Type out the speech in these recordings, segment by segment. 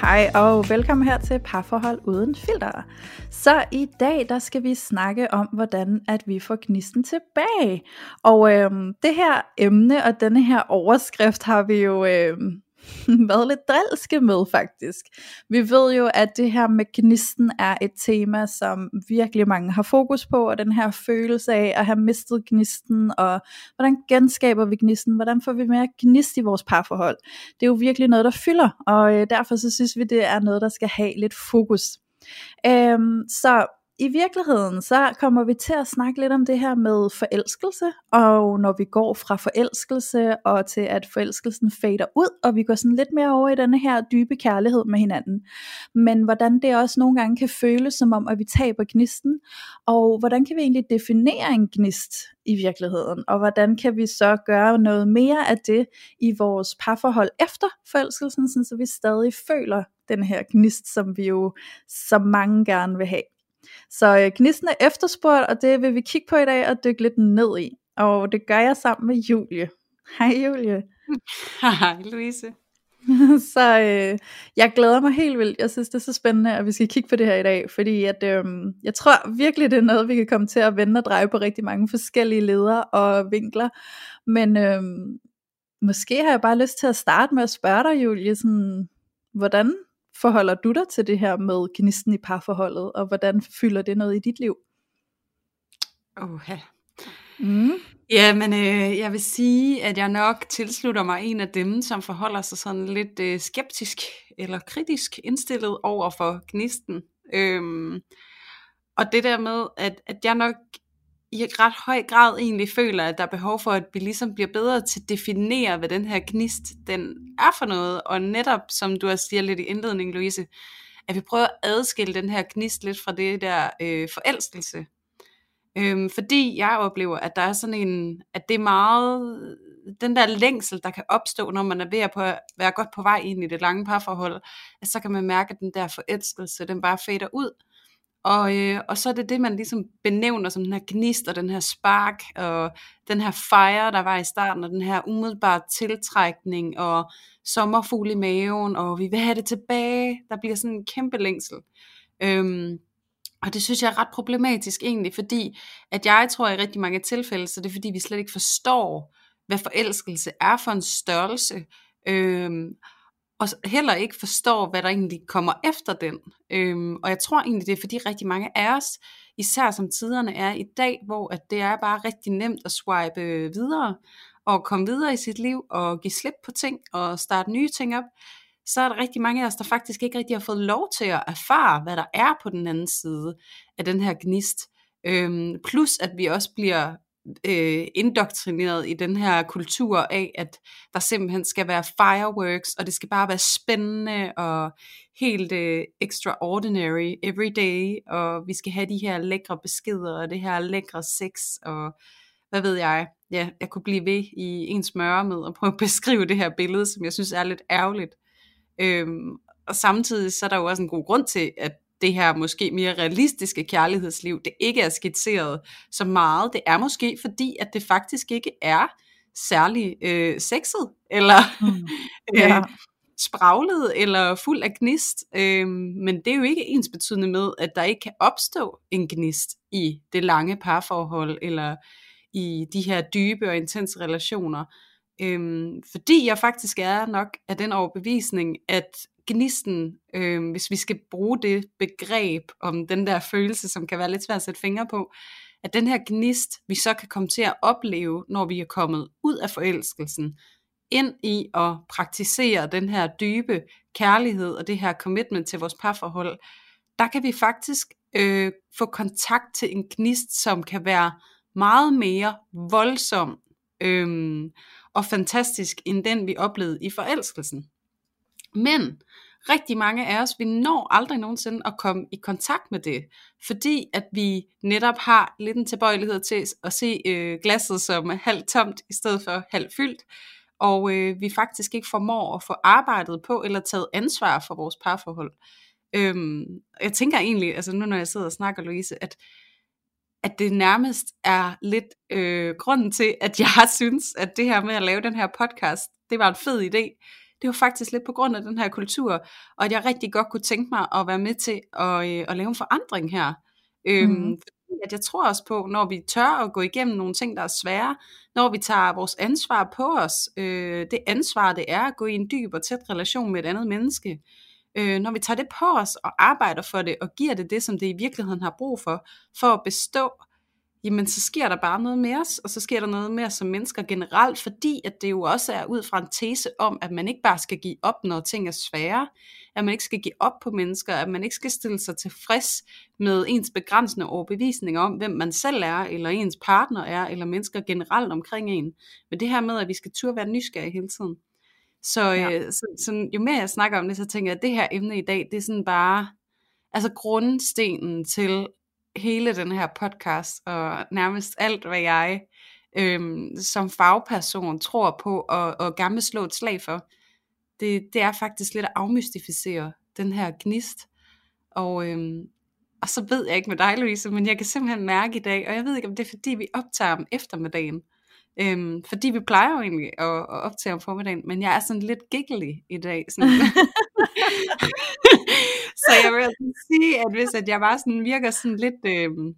Hej og velkommen her til Parforhold Uden Filter. Så i dag der skal vi snakke om, hvordan at vi får gnisten tilbage. Og øhm, det her emne og denne her overskrift har vi jo øhm, været lidt drilske med faktisk. Vi ved jo, at det her med gnisten er et tema, som virkelig mange har fokus på, og den her følelse af at have mistet gnisten, og hvordan genskaber vi gnisten, hvordan får vi mere gnist i vores parforhold. Det er jo virkelig noget, der fylder, og øh, derfor så synes vi, det er noget, der skal have lidt fokus. Øhm, så i virkeligheden, så kommer vi til at snakke lidt om det her med forelskelse, og når vi går fra forelskelse og til at forelskelsen fader ud, og vi går sådan lidt mere over i denne her dybe kærlighed med hinanden. Men hvordan det også nogle gange kan føles som om, at vi taber gnisten, og hvordan kan vi egentlig definere en gnist i virkeligheden, og hvordan kan vi så gøre noget mere af det i vores parforhold efter forelskelsen, så vi stadig føler den her gnist, som vi jo så mange gerne vil have. Så øh, gnisten er efterspurgt, og det vil vi kigge på i dag og dykke lidt ned i. Og det gør jeg sammen med Julie. Hej Julie. Hej Louise. så øh, jeg glæder mig helt vildt. Jeg synes det er så spændende, at vi skal kigge på det her i dag, fordi at, øh, jeg tror virkelig, det er noget, vi kan komme til at vende og dreje på rigtig mange forskellige ledere og vinkler. Men øh, måske har jeg bare lyst til at starte med at spørge dig, Julie, sådan, hvordan forholder du dig til det her med gnisten i parforholdet, og hvordan fylder det noget i dit liv? Oha. Mm. Ja, men øh, jeg vil sige, at jeg nok tilslutter mig en af dem, som forholder sig sådan lidt øh, skeptisk eller kritisk indstillet over for gnisten. Øhm, og det der med, at, at jeg nok i ret høj grad egentlig føler, at der er behov for, at vi ligesom bliver bedre til at definere, hvad den her gnist, den er for noget, og netop, som du også siger lidt i indledningen, Louise, at vi prøver at adskille den her gnist lidt fra det der øh, forelskelse. Øhm, fordi jeg oplever, at der er sådan en, at det er meget, den der længsel, der kan opstå, når man er ved at på, være godt på vej ind i det lange parforhold, at så kan man mærke, at den der forelskelse, den bare fader ud. Og, øh, og så er det det, man ligesom benævner som den her gnist, og den her spark, og den her fire, der var i starten, og den her umiddelbare tiltrækning, og sommerfugl i maven, og vi vil have det tilbage. Der bliver sådan en kæmpe længsel. Øhm, og det synes jeg er ret problematisk egentlig, fordi at jeg tror i rigtig mange tilfælde, så det er fordi, vi slet ikke forstår, hvad forelskelse er for en størrelse. Øhm, og heller ikke forstår, hvad der egentlig kommer efter den. Øhm, og jeg tror egentlig, det er fordi rigtig mange af os, især som tiderne er i dag, hvor at det er bare rigtig nemt at swipe øh, videre, og komme videre i sit liv, og give slip på ting, og starte nye ting op, så er der rigtig mange af os, der faktisk ikke rigtig har fået lov til at erfare, hvad der er på den anden side af den her gnist. Øhm, plus at vi også bliver øh, indoktrineret i den her kultur af, at der simpelthen skal være fireworks, og det skal bare være spændende og helt øh, extraordinary every day, og vi skal have de her lækre beskeder, og det her lækre sex, og hvad ved jeg. Ja, jeg kunne blive ved i en smøre med at prøve at beskrive det her billede, som jeg synes er lidt ærgerligt. Øhm, og samtidig så er der jo også en god grund til, at det her måske mere realistiske kærlighedsliv, det ikke er skitseret så meget. Det er måske fordi, at det faktisk ikke er særlig øh, sexet, eller mm. ja. øh, spraglet, eller fuld af gnist. Øh, men det er jo ikke ens betydende med, at der ikke kan opstå en gnist i det lange parforhold, eller i de her dybe og intense relationer. Øhm, fordi jeg faktisk er nok af den overbevisning, at gnisten, øh, hvis vi skal bruge det begreb om den der følelse, som kan være lidt svært at sætte fingre på, at den her gnist, vi så kan komme til at opleve, når vi er kommet ud af forelskelsen, ind i at praktisere den her dybe kærlighed og det her commitment til vores parforhold, der kan vi faktisk øh, få kontakt til en gnist, som kan være meget mere voldsom øh, og fantastisk, end den vi oplevede i forelskelsen. Men rigtig mange af os, vi når aldrig nogensinde at komme i kontakt med det, fordi at vi netop har lidt en tilbøjelighed til at se øh, glasset som halvt tomt, i stedet for halvt fyldt, og øh, vi faktisk ikke formår at få arbejdet på, eller taget ansvar for vores parforhold. Øhm, jeg tænker egentlig, altså nu når jeg sidder og snakker, Louise, at at det nærmest er lidt øh, grunden til, at jeg synes, at det her med at lave den her podcast, det var en fed idé. Det var faktisk lidt på grund af den her kultur, og at jeg rigtig godt kunne tænke mig at være med til at, øh, at lave en forandring her. Øhm, mm. at jeg tror også på, når vi tør at gå igennem nogle ting, der er svære, når vi tager vores ansvar på os, øh, det ansvar det er at gå i en dyb og tæt relation med et andet menneske, øh, når vi tager det på os og arbejder for det, og giver det det, som det i virkeligheden har brug for, for at bestå, jamen så sker der bare noget med os, og så sker der noget med os som mennesker generelt, fordi at det jo også er ud fra en tese om, at man ikke bare skal give op, når ting er svære, at man ikke skal give op på mennesker, at man ikke skal stille sig tilfreds med ens begrænsende overbevisninger om, hvem man selv er, eller ens partner er, eller mennesker generelt omkring en. Men det her med, at vi skal turde være nysgerrige hele tiden. Så, ja. øh, så, så jo mere jeg snakker om det, så tænker jeg, at det her emne i dag, det er sådan bare, altså grundstenen til hele den her podcast, og nærmest alt, hvad jeg øhm, som fagperson tror på, og, og gerne vil slå et slag for, det, det er faktisk lidt at afmystificere den her gnist. Og, øhm, og så ved jeg ikke med dig, Louise, men jeg kan simpelthen mærke i dag, og jeg ved ikke, om det er fordi, vi optager om eftermiddagen, Øhm, fordi vi plejer jo egentlig at, at optage om formiddagen, men jeg er sådan lidt giggly i dag. Sådan. så jeg vil altså sige, at hvis at jeg bare sådan virker sådan lidt, øhm,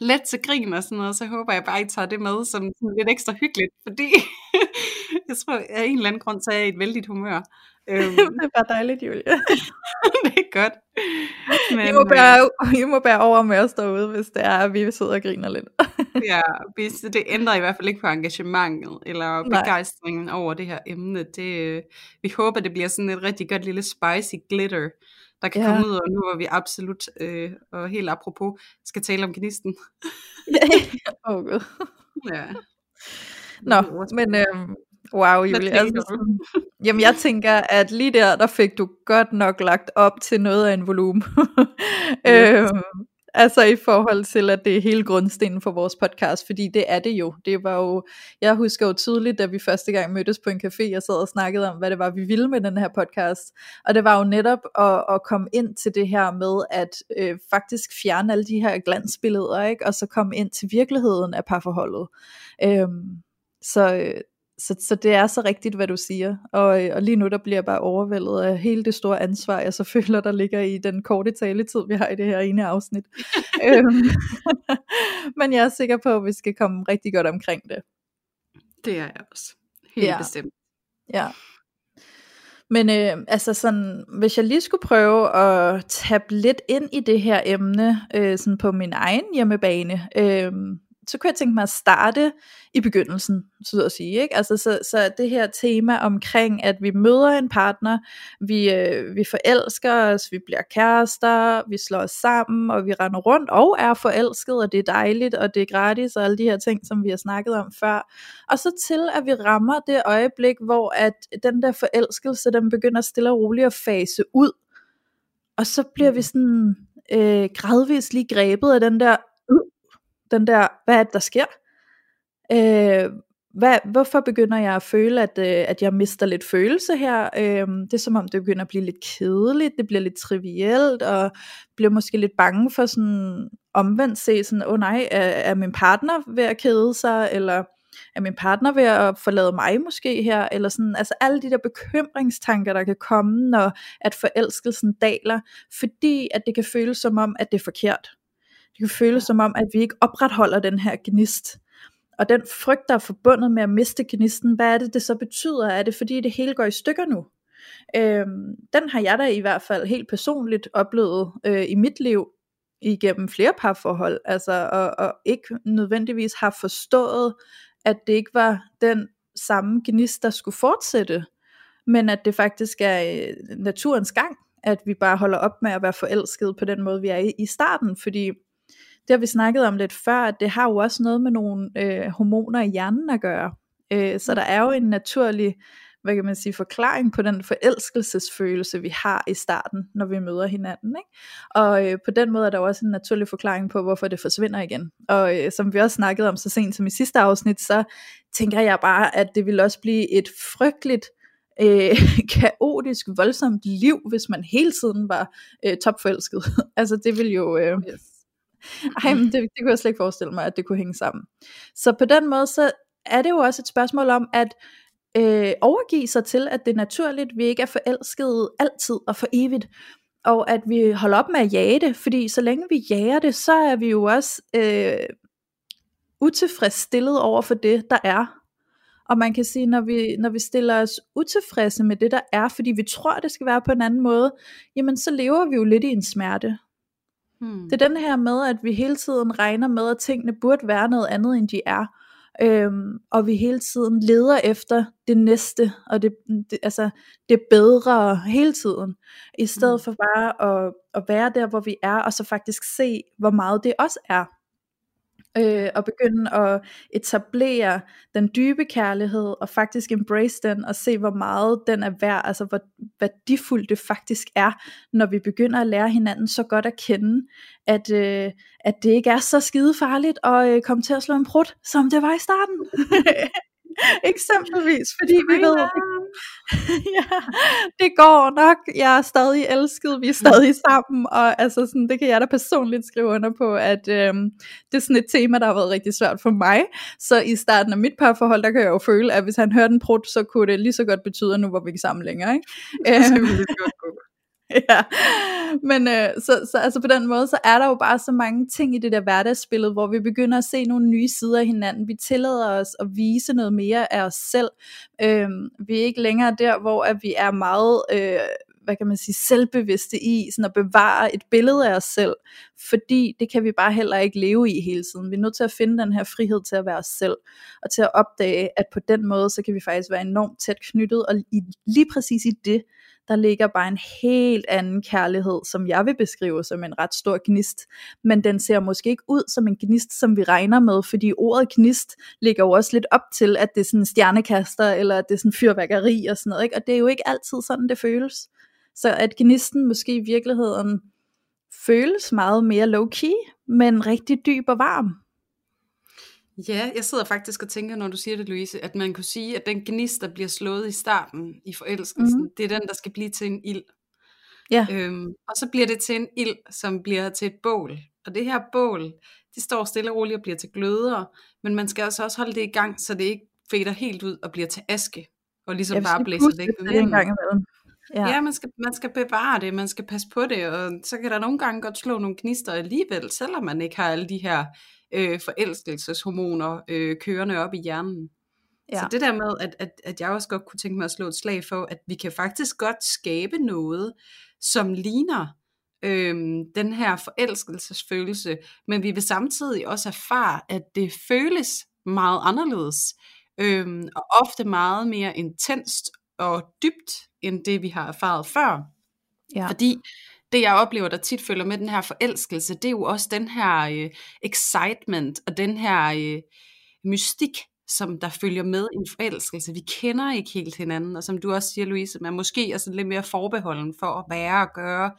let til grin og sådan noget, så håber jeg bare, at I tager det med som lidt ekstra hyggeligt, fordi jeg tror, af en eller anden grund, så er jeg i et vældigt humør. Øhm. det er bare dejligt, Julia. det er godt. Men, I, må bære, I må bære over med os derude, hvis det er, at vi sidder og griner lidt. ja, det ændrer i hvert fald ikke på engagementet eller begejstringen Nej. over det her emne. Det, vi håber, det bliver sådan et rigtig godt lille spicy glitter, der kan ja. komme ud, og nu hvor vi absolut, øh, og helt apropos, skal tale om gnisten. Åh oh, gud. Ja. Nå, men øhm, wow Julie, altså, jamen jeg tænker, at lige der, der fik du godt nok lagt op til noget af en volumen. øhm, Altså i forhold til, at det er hele grundstenen for vores podcast, fordi det er det jo. Det var jo, jeg husker jo tydeligt, da vi første gang mødtes på en café, og sad og snakkede om, hvad det var, vi ville med den her podcast. Og det var jo netop at, at komme ind til det her med, at øh, faktisk fjerne alle de her glansbilleder, ikke? og så komme ind til virkeligheden af parforholdet. Øhm, så, øh, så, så det er så rigtigt, hvad du siger. Og, øh, og lige nu der bliver jeg bare overvældet af hele det store ansvar, jeg så føler, der ligger i den korte taletid, vi har i det her ene afsnit. Øhm, men jeg er sikker på, at vi skal komme rigtig godt omkring det. Det er jeg også. Helt ja. bestemt. Ja. Men øh, altså sådan, hvis jeg lige skulle prøve at tabe lidt ind i det her emne, øh, sådan på min egen hjemmebane, øh, så kunne jeg tænke mig at starte i begyndelsen, så at sige. Ikke? Altså, så, så det her tema omkring, at vi møder en partner, vi, øh, vi forelsker os, vi bliver kærester, vi slår os sammen, og vi render rundt og er forelsket, og det er dejligt, og det er gratis, og alle de her ting, som vi har snakket om før. Og så til, at vi rammer det øjeblik, hvor at den der forelskelse, den begynder stille og roligt at fase ud. Og så bliver vi sådan øh, gradvist lige grebet af den der, den der, hvad er det, der sker? Øh, hvad, hvorfor begynder jeg at føle, at, øh, at jeg mister lidt følelse her? Øh, det er som om, det begynder at blive lidt kedeligt, det bliver lidt trivielt, og bliver måske lidt bange for sådan omvendt se sådan, åh oh nej, er, er min partner ved at kede sig, eller er min partner ved at forlade mig måske her, eller sådan, altså alle de der bekymringstanker, der kan komme, når at forelskelsen daler, fordi at det kan føles som om, at det er forkert. Det kan føles som om, at vi ikke opretholder den her gnist. Og den frygt, der er forbundet med at miste gnisten, hvad er det, det så betyder? Er det fordi, det hele går i stykker nu? Øhm, den har jeg da i hvert fald helt personligt oplevet øh, i mit liv, igennem flere parforhold, altså, og, og ikke nødvendigvis har forstået, at det ikke var den samme gnist, der skulle fortsætte, men at det faktisk er øh, naturens gang, at vi bare holder op med at være forelsket på den måde, vi er i, i starten, fordi det har vi snakket om lidt før, at det har jo også noget med nogle øh, hormoner i hjernen at gøre. Øh, så der er jo en naturlig hvad kan man sige, forklaring på den forelskelsesfølelse, vi har i starten, når vi møder hinanden. Ikke? Og øh, på den måde er der også en naturlig forklaring på, hvorfor det forsvinder igen. Og øh, som vi også snakkede om så sent som i sidste afsnit, så tænker jeg bare, at det vil også blive et frygteligt øh, kaotisk, voldsomt liv, hvis man hele tiden var øh, topforelsket. altså det vil jo... Øh, yes. Ej, men det, det kunne jeg slet ikke forestille mig, at det kunne hænge sammen. Så på den måde, så er det jo også et spørgsmål om, at øh, overgive sig til, at det er naturligt, vi ikke er forelskede altid og for evigt, og at vi holder op med at jage det, fordi så længe vi jager det, så er vi jo også øh, utilfredsstillet over for det, der er. Og man kan sige, når vi, når vi stiller os utilfredse med det, der er, fordi vi tror, det skal være på en anden måde, jamen så lever vi jo lidt i en smerte. Hmm. Det er den her med, at vi hele tiden regner med, at tingene burde være noget andet, end de er. Øhm, og vi hele tiden leder efter det næste, og det, det, altså, det bedre hele tiden, i stedet hmm. for bare at, at være der, hvor vi er, og så faktisk se, hvor meget det også er øh, og begynde at etablere den dybe kærlighed, og faktisk embrace den, og se hvor meget den er værd, altså hvor værdifuldt det faktisk er, når vi begynder at lære hinanden så godt at kende, at, øh, at det ikke er så skide farligt at øh, komme til at slå en prut, som det var i starten. Eksempelvis, fordi vi ved, ja, det går nok, jeg er stadig elsket, vi er stadig sammen, og altså sådan, det kan jeg da personligt skrive under på, at øhm, det er sådan et tema, der har været rigtig svært for mig, så i starten af mit parforhold, der kan jeg jo føle, at hvis han hørte en prut, så kunne det lige så godt betyde, at nu var vi ikke sammen længere, ikke? Det ja, men øh, så, så altså på den måde, så er der jo bare så mange ting i det der hverdagsspillet, hvor vi begynder at se nogle nye sider af hinanden. Vi tillader os at vise noget mere af os selv. Øh, vi er ikke længere der, hvor at vi er meget... Øh, hvad kan man sige, selvbevidste i, sådan at bevare et billede af os selv, fordi det kan vi bare heller ikke leve i hele tiden. Vi er nødt til at finde den her frihed til at være os selv, og til at opdage, at på den måde, så kan vi faktisk være enormt tæt knyttet, og i, lige præcis i det, der ligger bare en helt anden kærlighed, som jeg vil beskrive som en ret stor gnist, men den ser måske ikke ud som en gnist, som vi regner med, fordi ordet gnist ligger jo også lidt op til, at det er sådan stjernekaster, eller at det er sådan fyrværkeri og sådan noget, ikke? og det er jo ikke altid sådan, det føles. Så at gnisten måske i virkeligheden føles meget mere low-key, men rigtig dyb og varm. Ja, jeg sidder faktisk og tænker, når du siger det, Louise, at man kunne sige, at den gnist, der bliver slået i starten i forelskelsen, mm-hmm. det er den, der skal blive til en ild. Ja. Øhm, og så bliver det til en ild, som bliver til et bål. Og det her bål, det står stille og roligt og bliver til gløder, men man skal altså også holde det i gang, så det ikke fader helt ud og bliver til aske, og ligesom ja, bare blæser væk med vinden. Ja. ja, man skal, man skal bevare det, man skal passe på det, og så kan der nogle gange godt slå nogle gnister alligevel, selvom man ikke har alle de her øh, forelskelseshormoner øh, kørende op i hjernen. Ja. Så det der med, at, at, at jeg også godt kunne tænke mig at slå et slag for, at vi kan faktisk godt skabe noget, som ligner øhm, den her forelskelsesfølelse, men vi vil samtidig også erfare, at det føles meget anderledes, øhm, og ofte meget mere intenst og dybt, end det vi har erfaret før. Ja. Fordi det jeg oplever, der tit følger med den her forelskelse, det er jo også den her øh, excitement og den her øh, mystik, som der følger med en forelskelse. Vi kender ikke helt hinanden, og som du også siger, Louise, man måske er sådan lidt mere forbeholden for at være og gøre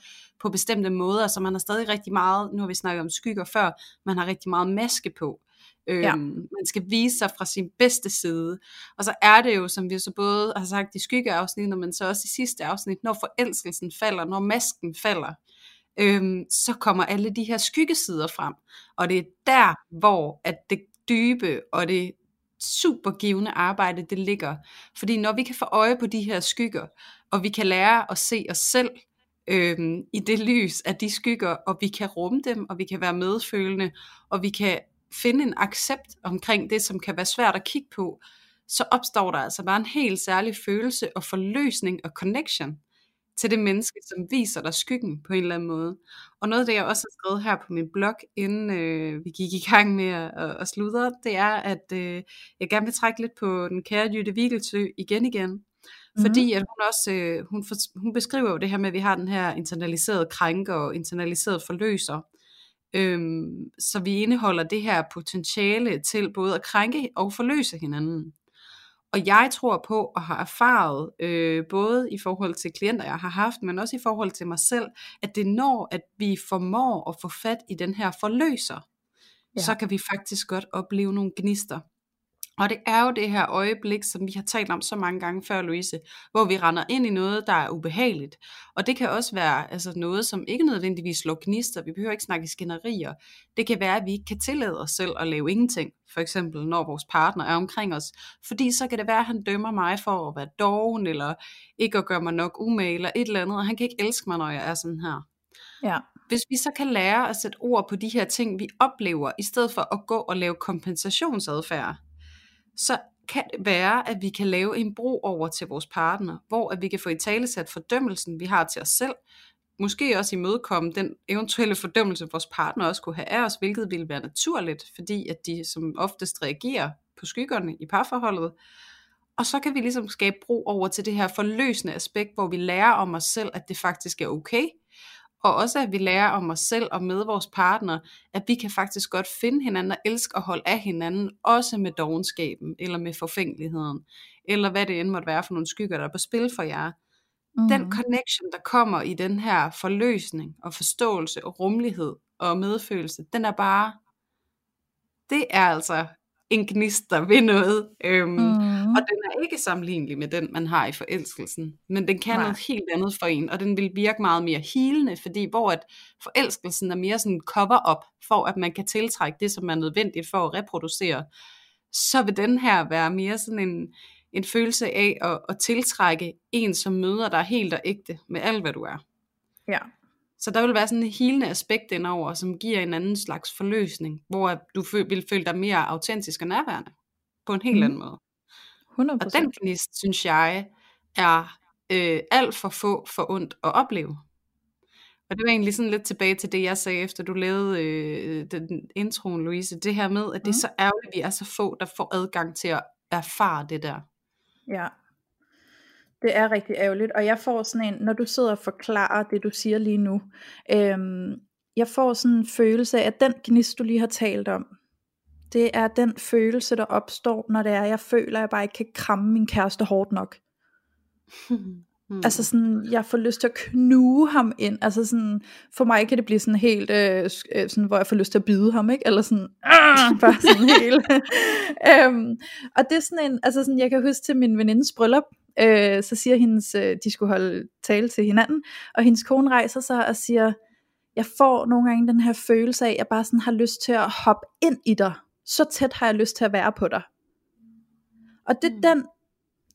på bestemte måder, så man har stadig rigtig meget, nu har vi snakket om skygger før, man har rigtig meget maske på. Øhm, ja. Man skal vise sig fra sin bedste side. Og så er det jo, som vi så både har sagt i skyggeafsnittet, men så også i sidste afsnit, når forelskelsen falder, når masken falder, øhm, så kommer alle de her skyggesider frem. Og det er der, hvor at det dybe og det supergivende arbejde, det ligger. Fordi når vi kan få øje på de her skygger, og vi kan lære at se os selv øhm, i det lys af de skygger, og vi kan rumme dem, og vi kan være medfølende, og vi kan finde en accept omkring det, som kan være svært at kigge på, så opstår der altså bare en helt særlig følelse og forløsning og connection til det menneske, som viser dig skyggen på en eller anden måde. Og noget af det, jeg også har skrevet her på min blog, inden øh, vi gik i gang med at, at, at sludre, det er, at øh, jeg gerne vil trække lidt på den kære Jytte Vigelsø igen igen. Mm. Fordi at hun også, øh, hun, for, hun beskriver jo det her med, at vi har den her internaliserede krænker og internaliserede forløser. Øhm, så vi indeholder det her potentiale til både at krænke og forløse hinanden. Og jeg tror på og har erfaret, øh, både i forhold til klienter, jeg har haft, men også i forhold til mig selv, at det når, at vi formår at få fat i den her forløser, ja. så kan vi faktisk godt opleve nogle gnister. Og det er jo det her øjeblik, som vi har talt om så mange gange før, Louise, hvor vi render ind i noget, der er ubehageligt. Og det kan også være altså noget, som ikke nødvendigvis slår gnister. Vi behøver ikke snakke skænderier. Det kan være, at vi ikke kan tillade os selv at lave ingenting. For eksempel, når vores partner er omkring os. Fordi så kan det være, at han dømmer mig for at være doven, eller ikke at gøre mig nok umage, eller et eller andet. Og han kan ikke elske mig, når jeg er sådan her. Ja. Hvis vi så kan lære at sætte ord på de her ting, vi oplever, i stedet for at gå og lave kompensationsadfærd, så kan det være, at vi kan lave en bro over til vores partner, hvor at vi kan få i talesat fordømmelsen, vi har til os selv, måske også imødekomme den eventuelle fordømmelse, vores partner også kunne have af os, hvilket ville være naturligt, fordi at de som oftest reagerer på skyggerne i parforholdet. Og så kan vi ligesom skabe bro over til det her forløsende aspekt, hvor vi lærer om os selv, at det faktisk er okay, og også at vi lærer om os selv og med vores partner, at vi kan faktisk godt finde hinanden og elske og holde af hinanden, også med dogenskaben, eller med forfængeligheden, eller hvad det end måtte være for nogle skygger, der er på spil for jer. Mm. Den connection, der kommer i den her forløsning og forståelse og rummelighed og medfølelse, den er bare, det er altså en gnist, der ved noget. Øhm, mm. Og den er ikke sammenlignelig med den, man har i forelskelsen. Men den kan Nej. noget helt andet for en, og den vil virke meget mere hilende, fordi hvor at forelskelsen er mere sådan cover-up, for at man kan tiltrække det, som er nødvendigt for at reproducere, så vil den her være mere sådan en, en følelse af at, at tiltrække en, som møder dig helt og ægte med alt, hvad du er. Ja. Så der vil være sådan en helende aspekt indover, som giver en anden slags forløsning, hvor du vil føle dig mere autentisk og nærværende på en helt mm. anden måde. 100%. Og den gnist, synes jeg, er øh, alt for få for ondt at opleve. Og det var egentlig sådan lidt tilbage til det, jeg sagde, efter du lavede øh, den introen, Louise. Det her med, at det er mm. så ærgerligt, at vi er så få, der får adgang til at erfare det der. Ja, det er rigtig ærgerligt, og jeg får sådan en, når du sidder og forklarer det, du siger lige nu, øhm, jeg får sådan en følelse af, at den gnist, du lige har talt om, det er den følelse, der opstår, når det er, jeg føler, at jeg bare ikke kan kramme min kæreste hårdt nok. Mm. Altså sådan, jeg får lyst til at knuge ham ind. Altså sådan, for mig kan det blive sådan helt, øh, øh sådan, hvor jeg får lyst til at bide ham, ikke? Eller sådan, øh, bare sådan helt. øhm, og det er sådan en, altså sådan, jeg kan huske til min venindes bryllup, øh, så siger hendes, øh, de skulle holde tale til hinanden, og hendes kone rejser sig og siger, jeg får nogle gange den her følelse af, at jeg bare sådan har lyst til at hoppe ind i dig. Så tæt har jeg lyst til at være på dig. Og det er mm. den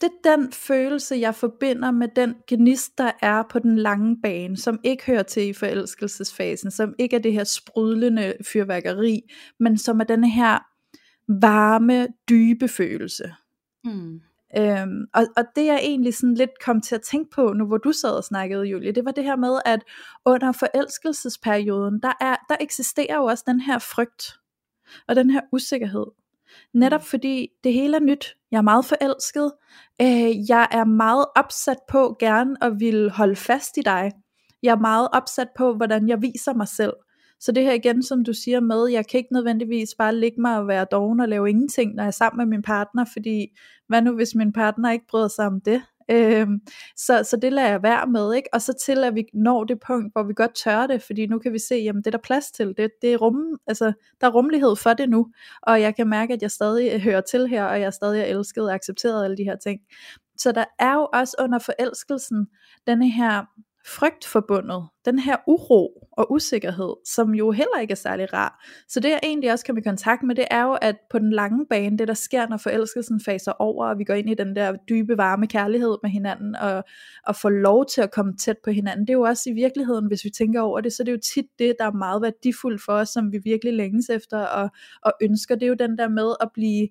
det er den følelse, jeg forbinder med den gnist, der er på den lange bane, som ikke hører til i forelskelsesfasen, som ikke er det her sprudlende fyrværkeri, men som er den her varme, dybe følelse. Mm. Øhm, og, og det jeg egentlig sådan lidt kom til at tænke på, nu hvor du sad og snakkede, Julie, det var det her med, at under forelskelsesperioden, der, er, der eksisterer jo også den her frygt, og den her usikkerhed. Netop mm. fordi det hele er nyt. Jeg er meget forelsket. Øh, jeg er meget opsat på gerne at ville holde fast i dig. Jeg er meget opsat på, hvordan jeg viser mig selv. Så det her igen, som du siger med, jeg kan ikke nødvendigvis bare ligge mig og være doven og lave ingenting, når jeg er sammen med min partner, fordi hvad nu hvis min partner ikke bryder sig om det? Øhm, så, så det lader jeg være med, ikke? Og så til at vi når det punkt, hvor vi godt tør det, fordi nu kan vi se, jamen det er der plads til, det, det er rum, altså, der er rummelighed for det nu, og jeg kan mærke, at jeg stadig hører til her, og jeg er stadig er elsket og accepteret alle de her ting. Så der er jo også under forelskelsen denne her frygt forbundet, den her uro og usikkerhed, som jo heller ikke er særlig rar. Så det jeg egentlig også kan i kontakt med, det er jo, at på den lange bane, det der sker, når forelskelsen faser over, og vi går ind i den der dybe, varme kærlighed med hinanden, og, og får lov til at komme tæt på hinanden, det er jo også i virkeligheden, hvis vi tænker over det, så det er jo tit det, der er meget værdifuldt for os, som vi virkelig længes efter og, og ønsker. Det er jo den der med at blive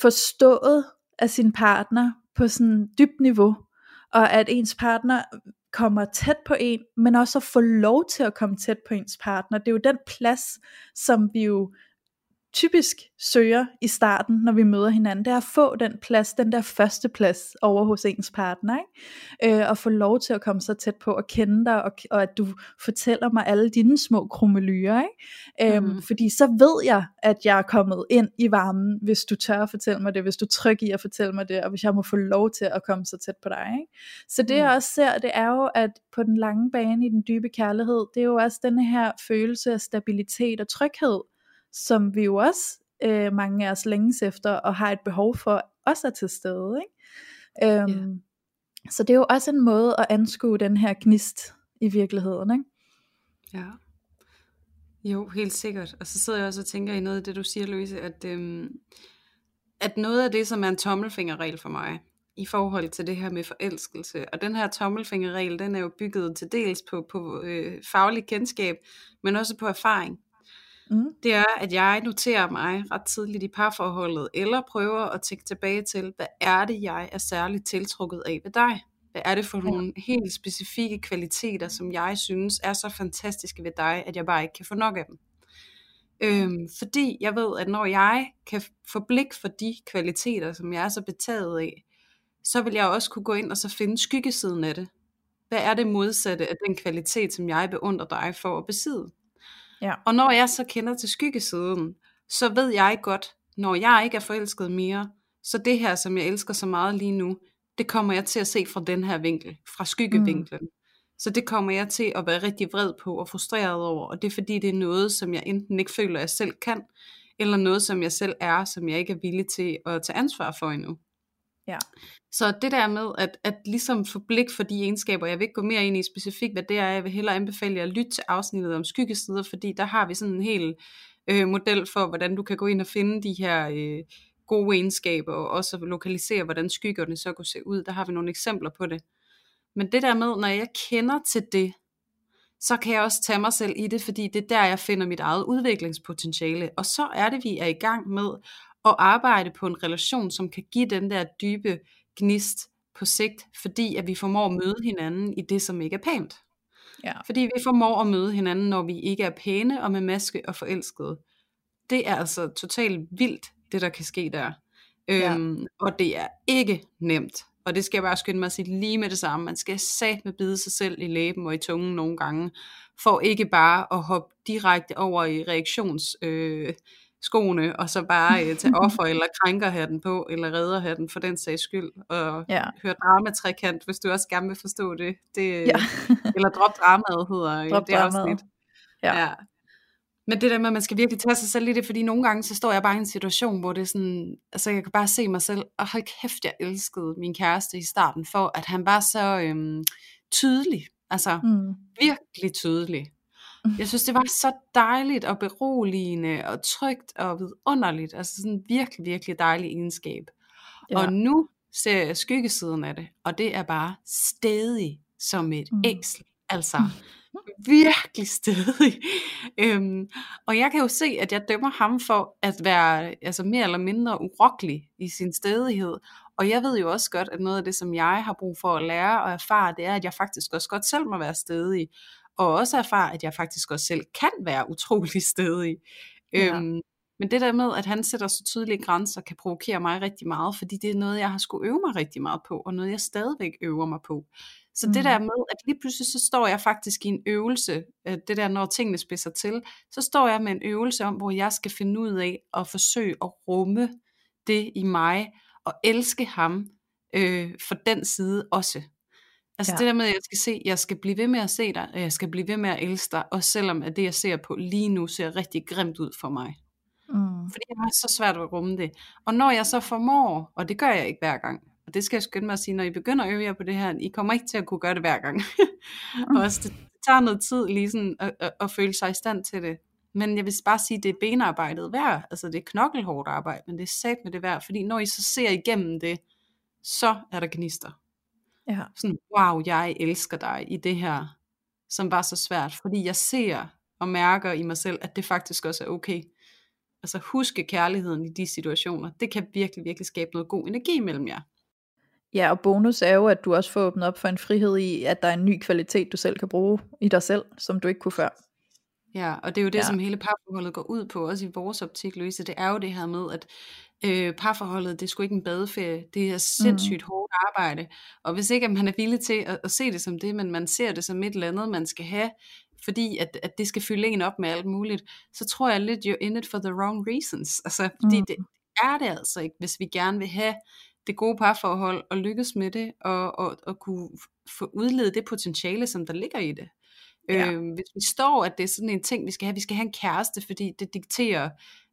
forstået af sin partner på sådan dybt niveau, og at ens partner kommer tæt på en, men også at få lov til at komme tæt på ens partner. Det er jo den plads, som vi jo typisk søger i starten, når vi møder hinanden, det er at få den plads, den der første plads over hos ens partner, ikke? Øh, og få lov til at komme så tæt på og kende dig, og, og at du fortæller mig alle dine små krummelyer, ikke? Øhm, mm. Fordi så ved jeg, at jeg er kommet ind i varmen, hvis du tør at fortælle mig det, hvis du trykker i at fortælle mig det, og hvis jeg må få lov til at komme så tæt på dig, ikke? Så det mm. jeg også ser, det er jo, at på den lange bane i den dybe kærlighed, det er jo også denne her følelse af stabilitet og tryghed, som vi jo også, øh, mange af os længes efter, og har et behov for, også er til stede. Ikke? Øhm, yeah. Så det er jo også en måde at anskue den her gnist i virkeligheden. Ikke? Ja. Jo, helt sikkert. Og så sidder jeg også og tænker i noget af det, du siger, Louise, at, øhm, at noget af det, som er en tommelfingerregel for mig, i forhold til det her med forelskelse. Og den her tommelfingerregel, den er jo bygget til dels på, på øh, faglig kendskab, men også på erfaring. Mm. Det er, at jeg noterer mig ret tidligt i parforholdet, eller prøver at tænke tilbage til, hvad er det, jeg er særligt tiltrukket af ved dig? Hvad er det for nogle helt specifikke kvaliteter, som jeg synes er så fantastiske ved dig, at jeg bare ikke kan få nok af dem? Øhm, fordi jeg ved, at når jeg kan få blik for de kvaliteter, som jeg er så betaget af, så vil jeg også kunne gå ind og så finde skyggesiden af det. Hvad er det modsatte af den kvalitet, som jeg beundrer dig for at besidde? Ja. Og når jeg så kender til skyggesiden, så ved jeg godt, når jeg ikke er forelsket mere, så det her, som jeg elsker så meget lige nu, det kommer jeg til at se fra den her vinkel, fra skyggevinklen. Mm. Så det kommer jeg til at være rigtig vred på og frustreret over, og det er fordi, det er noget, som jeg enten ikke føler, jeg selv kan, eller noget, som jeg selv er, som jeg ikke er villig til at tage ansvar for endnu. Ja. Så det der med at, at ligesom få blik for de egenskaber, jeg vil ikke gå mere ind i specifikt, hvad det er, jeg vil hellere anbefale jer at lytte til afsnittet om skyggesider, fordi der har vi sådan en hel øh, model for, hvordan du kan gå ind og finde de her øh, gode egenskaber, og også lokalisere, hvordan skyggerne så kunne se ud. Der har vi nogle eksempler på det. Men det der med, når jeg kender til det, så kan jeg også tage mig selv i det, fordi det er der, jeg finder mit eget udviklingspotentiale. Og så er det, vi er i gang med at arbejde på en relation, som kan give den der dybe gnist på sigt, fordi at vi formår at møde hinanden i det, som ikke er pænt. Ja. Fordi vi formår at møde hinanden, når vi ikke er pæne og med maske og forelskede. Det er altså totalt vildt, det der kan ske der. Ja. Øhm, og det er ikke nemt. Og det skal jeg bare skynde mig at sige lige med det samme. Man skal sat med bide sig selv i læben og i tungen nogle gange, for ikke bare at hoppe direkte over i reaktions... Øh, skoene, og så bare øh, tage offer eller krænker den på, eller redder den for den sags skyld, og ja. høre dramatrekant, hvis du også gerne vil forstå det. det ja. eller drop dramaet hedder drop det dramaet. afsnit. Ja. ja. Men det der med, at man skal virkelig tage sig selv i det, fordi nogle gange, så står jeg bare i en situation, hvor det er sådan, altså jeg kan bare se mig selv, og hold kæft, jeg elskede min kæreste i starten, for at han var så øhm, tydelig, altså mm. virkelig tydelig. Jeg synes, det var så dejligt og beroligende og trygt og vidunderligt. Altså sådan en virkelig, virkelig dejlig egenskab. Ja. Og nu ser jeg skyggesiden af det, og det er bare stedig som et mm. æsel. Altså virkelig stedig. øhm, og jeg kan jo se, at jeg dømmer ham for at være altså mere eller mindre urokkelig i sin stedighed. Og jeg ved jo også godt, at noget af det, som jeg har brug for at lære og erfare, det er, at jeg faktisk også godt selv må være stedig og også erfare, at jeg faktisk også selv kan være utrolig stedig. Ja. Øhm, men det der med, at han sætter så tydelige grænser, kan provokere mig rigtig meget, fordi det er noget, jeg har skulle øve mig rigtig meget på, og noget, jeg stadigvæk øver mig på. Så mm. det der med, at lige pludselig så står jeg faktisk i en øvelse, øh, det der når tingene spidser til, så står jeg med en øvelse om, hvor jeg skal finde ud af at forsøge at rumme det i mig, og elske ham øh, for den side også. Altså ja. det der med, at jeg skal se, jeg skal blive ved med at se dig, og jeg skal blive ved med at elske dig, også selvom at det, jeg ser på lige nu, ser rigtig grimt ud for mig. Mm. Fordi jeg har så svært at rumme det. Og når jeg så formår, og det gør jeg ikke hver gang, og det skal jeg skynde mig at sige, når I begynder at øve jer på det her, I kommer ikke til at kunne gøre det hver gang. mm. og også det, tager noget tid lige sådan at, at, at føle sig i stand til det. Men jeg vil bare sige, at det er benarbejdet værd. Altså det er knokkelhårdt arbejde, men det er sat med det værd. Fordi når I så ser igennem det, så er der gnister. Ja. Sådan, wow, jeg elsker dig i det her, som var så svært, fordi jeg ser og mærker i mig selv, at det faktisk også er okay. Altså huske kærligheden i de situationer, det kan virkelig, virkelig skabe noget god energi mellem jer. Ja, og bonus er jo, at du også får åbnet op for en frihed i, at der er en ny kvalitet, du selv kan bruge i dig selv, som du ikke kunne før. Ja, og det er jo det, ja. som hele parforholdet går ud på, også i vores optik, Louise, det er jo det her med, at øh, parforholdet, det er sgu ikke en badeferie, det er sindssygt mm. hårdt arbejde, og hvis ikke at man er villig til at, at se det som det, men man ser det som et eller andet, man skal have, fordi at, at det skal fylde en op med alt muligt, så tror jeg lidt, you're in it for the wrong reasons, altså fordi mm. det er det altså ikke, hvis vi gerne vil have det gode parforhold, og lykkes med det, og, og, og kunne få udledet det potentiale, som der ligger i det. Ja. Øh, hvis vi står, at det er sådan en ting, vi skal have, vi skal have en kæreste, fordi det dikterer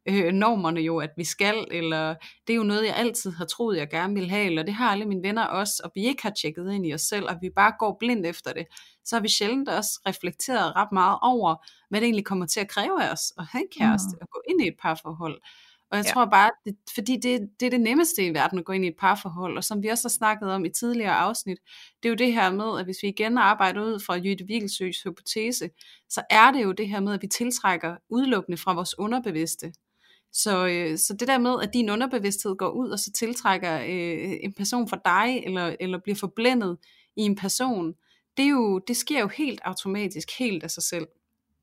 øh, normerne jo, at vi skal, eller det er jo noget, jeg altid har troet, jeg gerne vil have, eller det har alle mine venner også, og vi ikke har tjekket ind i os selv, og vi bare går blindt efter det, så har vi sjældent også reflekteret ret meget over, hvad det egentlig kommer til at kræve af os at have en kæreste, mm. og gå ind i et parforhold. Og jeg ja. tror bare, det, fordi det, det er det nemmeste i verden at gå ind i et parforhold, og som vi også har snakket om i tidligere afsnit, det er jo det her med, at hvis vi igen arbejder ud fra Jytte Vigelsøs hypotese, så er det jo det her med, at vi tiltrækker udelukkende fra vores underbevidste. Så, øh, så det der med, at din underbevidsthed går ud, og så tiltrækker øh, en person for dig, eller, eller bliver forblændet i en person, det, er jo, det sker jo helt automatisk, helt af sig selv.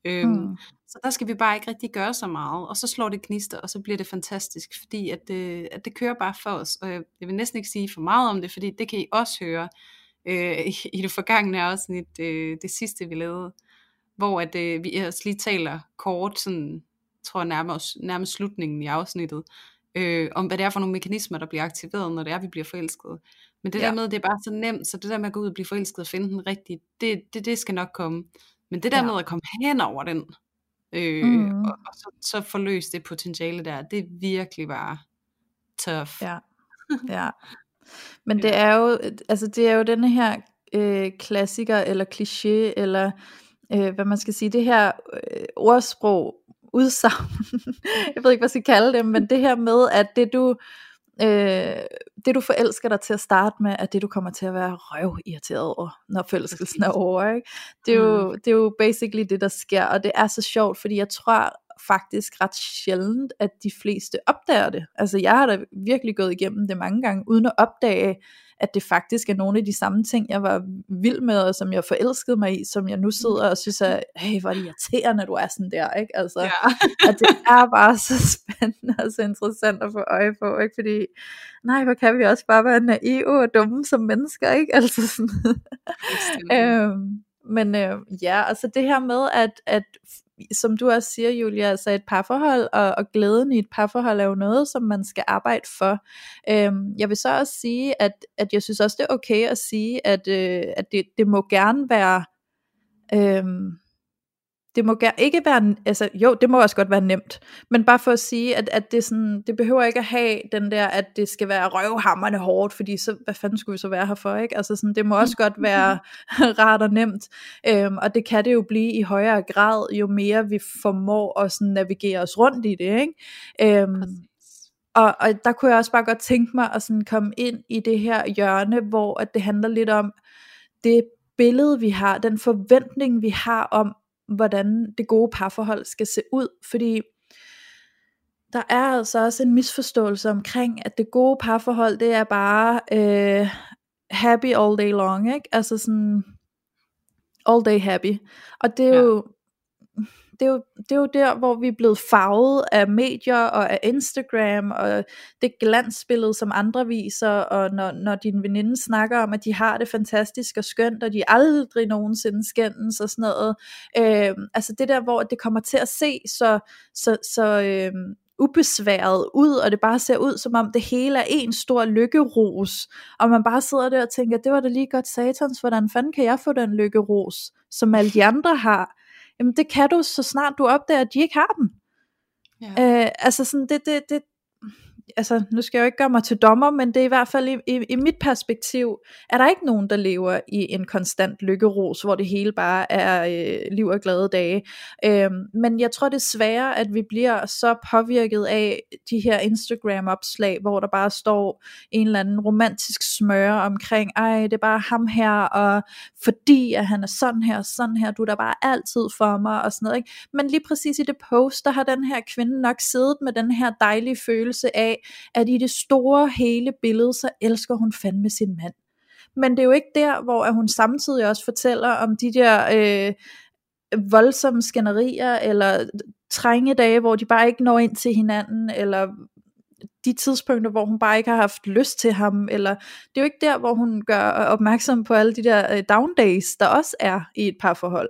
Øhm, mm. Så der skal vi bare ikke rigtig gøre så meget, og så slår det gnister, og så bliver det fantastisk, fordi at det, at det kører bare for os, og jeg, jeg vil næsten ikke sige for meget om det, fordi det kan I også høre øh, i, i det forgangne afsnit, øh, det sidste vi lavede, hvor at, øh, vi også lige taler kort, sådan, tror jeg nærmest, nærmest slutningen i afsnittet, øh, om hvad det er for nogle mekanismer, der bliver aktiveret, når det er, vi bliver forelsket. Men det ja. der med, det er bare så nemt, så det der med at gå ud og blive forelsket og finde den rigtige, det, det, det skal nok komme. Men det der ja. med at komme hen over den, øh, mm. og, og så, så forløse det potentiale der, det er virkelig bare tough. Ja, ja. Men det er jo, altså det er jo denne her øh, klassiker, eller kliché, eller øh, hvad man skal sige, det her øh, ordsprog, udsagn, jeg ved ikke, hvad jeg skal kalde det, men det her med, at det du, øh, det du forelsker dig til at starte med, er det du kommer til at være røv irriteret over, når forelskelsen er over. Ikke? Det, er jo, mm. det er jo basically det, der sker, og det er så sjovt, fordi jeg tror faktisk ret sjældent, at de fleste opdager det. Altså jeg har da virkelig gået igennem det mange gange, uden at opdage, at det faktisk er nogle af de samme ting, jeg var vild med, og som jeg forelskede mig i, som jeg nu sidder og synes, at hey, hvor er det irriterende, du er sådan der, ikke? Altså, ja. at det er bare så spændende og så interessant at få øje på, ikke? Fordi, nej, hvor kan vi også bare være naive og dumme som mennesker, ikke? Altså sådan. øhm, men øh, ja, altså det her med, at, at som du også siger, Julia, altså et parforhold og, og glæden i et parforhold er jo noget, som man skal arbejde for. Øhm, jeg vil så også sige, at, at jeg synes også, det er okay at sige, at, øh, at det, det må gerne være... Øhm, det må ikke være, altså jo, det må også godt være nemt, men bare for at sige, at, at det, sådan, det behøver ikke at have den der, at det skal være røvhammerne hårdt, fordi så, hvad fanden skulle vi så være her for, ikke? Altså sådan, det må også godt være rart og nemt, øhm, og det kan det jo blive i højere grad, jo mere vi formår at sådan navigere os rundt i det, ikke? Øhm, og, og der kunne jeg også bare godt tænke mig at sådan komme ind i det her hjørne, hvor at det handler lidt om det billede, vi har, den forventning, vi har om, hvordan det gode parforhold skal se ud, fordi der er altså også en misforståelse omkring, at det gode parforhold, det er bare øh, happy all day long, ikke? Altså sådan all day happy. Og det er ja. jo det er, jo, det er jo der, hvor vi er blevet farvet af medier og af Instagram og det glansbillede, som andre viser, og når, når din veninde snakker om, at de har det fantastisk og skønt, og de aldrig nogensinde skændes og sådan noget. Øh, altså det der, hvor det kommer til at se så, så, så øh, ubesværet ud, og det bare ser ud, som om det hele er en stor lykkeros, og man bare sidder der og tænker, det var da lige godt satans, hvordan fanden kan jeg få den lykkeros, som alle de andre har? Jamen det kan du, så snart du opdager, at de ikke har den. Ja. Øh, altså sådan, det, det, det, altså nu skal jeg jo ikke gøre mig til dommer, men det er i hvert fald i, i, i mit perspektiv, er der ikke nogen, der lever i en konstant lykkeros, hvor det hele bare er øh, liv og glade dage. Øh, men jeg tror desværre, at vi bliver så påvirket af de her Instagram-opslag, hvor der bare står en eller anden romantisk smør omkring, ej, det er bare ham her, og fordi at han er sådan her, sådan her, du er der bare altid for mig, og sådan noget. Ikke? Men lige præcis i det post, der har den her kvinde nok siddet med den her dejlige følelse af, at i det store hele billede, så elsker hun fandme sin mand. Men det er jo ikke der, hvor hun samtidig også fortæller om de der øh, voldsomme skænderier, eller trænge dage, hvor de bare ikke når ind til hinanden, eller de tidspunkter, hvor hun bare ikke har haft lyst til ham, eller det er jo ikke der, hvor hun gør opmærksom på alle de der øh, down days, der også er i et par forhold.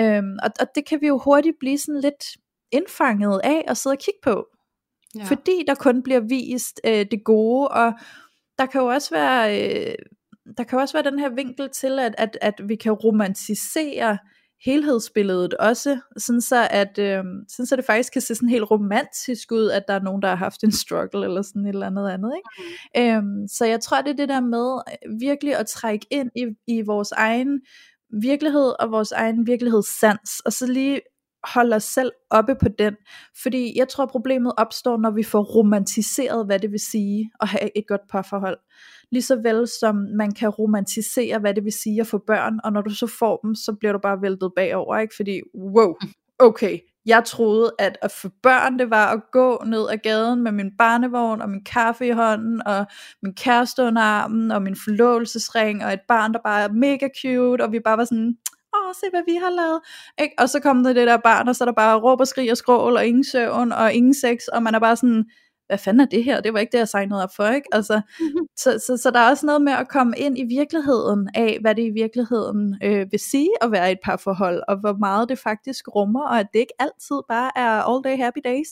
Øhm, og, og det kan vi jo hurtigt blive sådan lidt indfanget af at sidde og kigge på. Ja. Fordi der kun bliver vist øh, det gode, og der kan jo også være, øh, der kan også være den her vinkel til, at, at, at vi kan romantisere helhedsbilledet også, sådan så, at, øh, sådan så det faktisk kan se sådan helt romantisk ud, at der er nogen, der har haft en struggle, eller sådan et eller andet andet. Ikke? Mm. Øhm, så jeg tror, det er det der med virkelig at trække ind i, i vores egen virkelighed, og vores egen virkelighedssans, og så lige holde os selv oppe på den. Fordi jeg tror, problemet opstår, når vi får romantiseret, hvad det vil sige at have et godt parforhold. Lige så vel som man kan romantisere, hvad det vil sige at få børn, og når du så får dem, så bliver du bare væltet bagover, ikke? Fordi, wow, okay, jeg troede, at at få børn, det var at gå ned ad gaden med min barnevogn og min kaffe i hånden, og min kæreste under armen, og min forlovelsesring, og et barn, der bare er mega cute, og vi bare var sådan, se hvad vi har lavet. Ikke? Og så kom der det der barn, og så er der bare råb og skrig og skrål, og ingen søvn, og ingen sex, og man er bare sådan, hvad fanden er det her? Det var ikke det, jeg signede op for, ikke? Altså, så, så, så der er også noget med at komme ind i virkeligheden af, hvad det i virkeligheden øh, vil sige at være i et parforhold, og hvor meget det faktisk rummer, og at det ikke altid bare er all day happy days.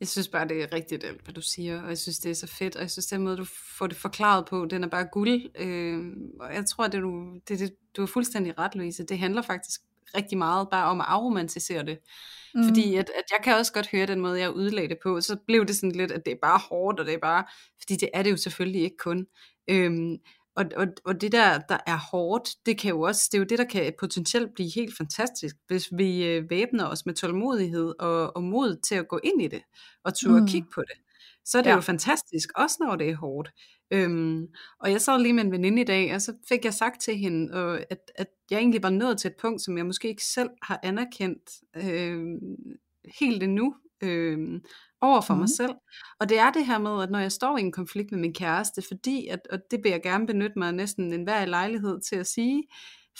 Jeg synes bare, det er rigtigt alt, hvad du siger, og jeg synes, det er så fedt, og jeg synes, den måde, du får det forklaret på, den er bare guld. Øh, og jeg tror, det du, det, det, du er fuldstændig ret, Louise. Det handler faktisk rigtig meget bare om at afromantisere det. Mm. Fordi at, at jeg kan også godt høre den måde, jeg udlagde det på, så blev det sådan lidt, at det er bare hårdt, og det er bare, fordi det er det jo selvfølgelig ikke kun. Øhm, og, og, og det der, der er hårdt, det kan jo også, det er jo det, der kan potentielt blive helt fantastisk, hvis vi øh, væbner os med tålmodighed og, og mod til at gå ind i det, og turde mm. kigge på det. Så er det ja. jo fantastisk, også når det er hårdt. Øhm, og jeg sad lige med en veninde i dag, og så fik jeg sagt til hende, øh, at, at jeg egentlig var nået til et punkt, som jeg måske ikke selv har anerkendt øh, helt endnu. Øh, over for mm. mig selv. Og det er det her med, at når jeg står i en konflikt med min kæreste, fordi, at, og det vil jeg gerne benytte mig af næsten enhver lejlighed til at sige,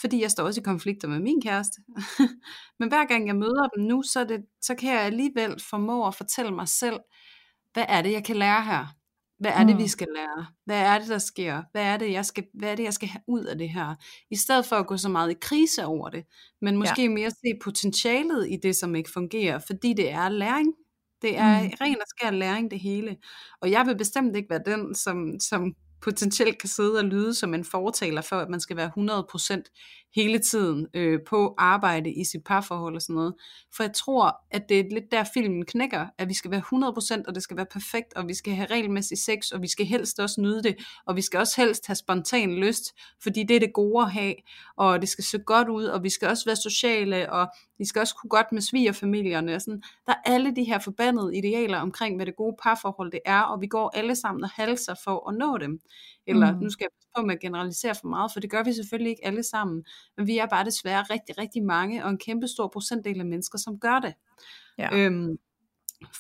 fordi jeg står også i konflikter med min kæreste. Men hver gang jeg møder dem nu, så, det, så kan jeg alligevel formå at fortælle mig selv, hvad er det, jeg kan lære her? Hvad er det, vi mm. skal lære? Hvad er det, der sker? Hvad er det, jeg skal, hvad er det, jeg skal have ud af det her? I stedet for at gå så meget i krise over det, men måske ja. mere se potentialet i det, som ikke fungerer, fordi det er læring. Det er mm. ren og skær læring det hele. Og jeg vil bestemt ikke være den, som, som potentielt kan sidde og lyde som en fortaler for, at man skal være 100% hele tiden øh, på arbejde i sit parforhold og sådan noget. For jeg tror, at det er lidt der filmen knækker, at vi skal være 100%, og det skal være perfekt, og vi skal have regelmæssig sex, og vi skal helst også nyde det, og vi skal også helst have spontan lyst, fordi det er det gode at have, og det skal se godt ud, og vi skal også være sociale, og vi skal også kunne godt med svigerfamilierne. Og sådan. Der er alle de her forbandede idealer omkring, hvad det gode parforhold det er, og vi går alle sammen og halser for at nå dem. Eller mm. nu skal jeg passe på med at generalisere for meget, for det gør vi selvfølgelig ikke alle sammen. Men vi er bare desværre rigtig, rigtig mange, og en kæmpe stor procentdel af mennesker, som gør det. Ja. Øhm,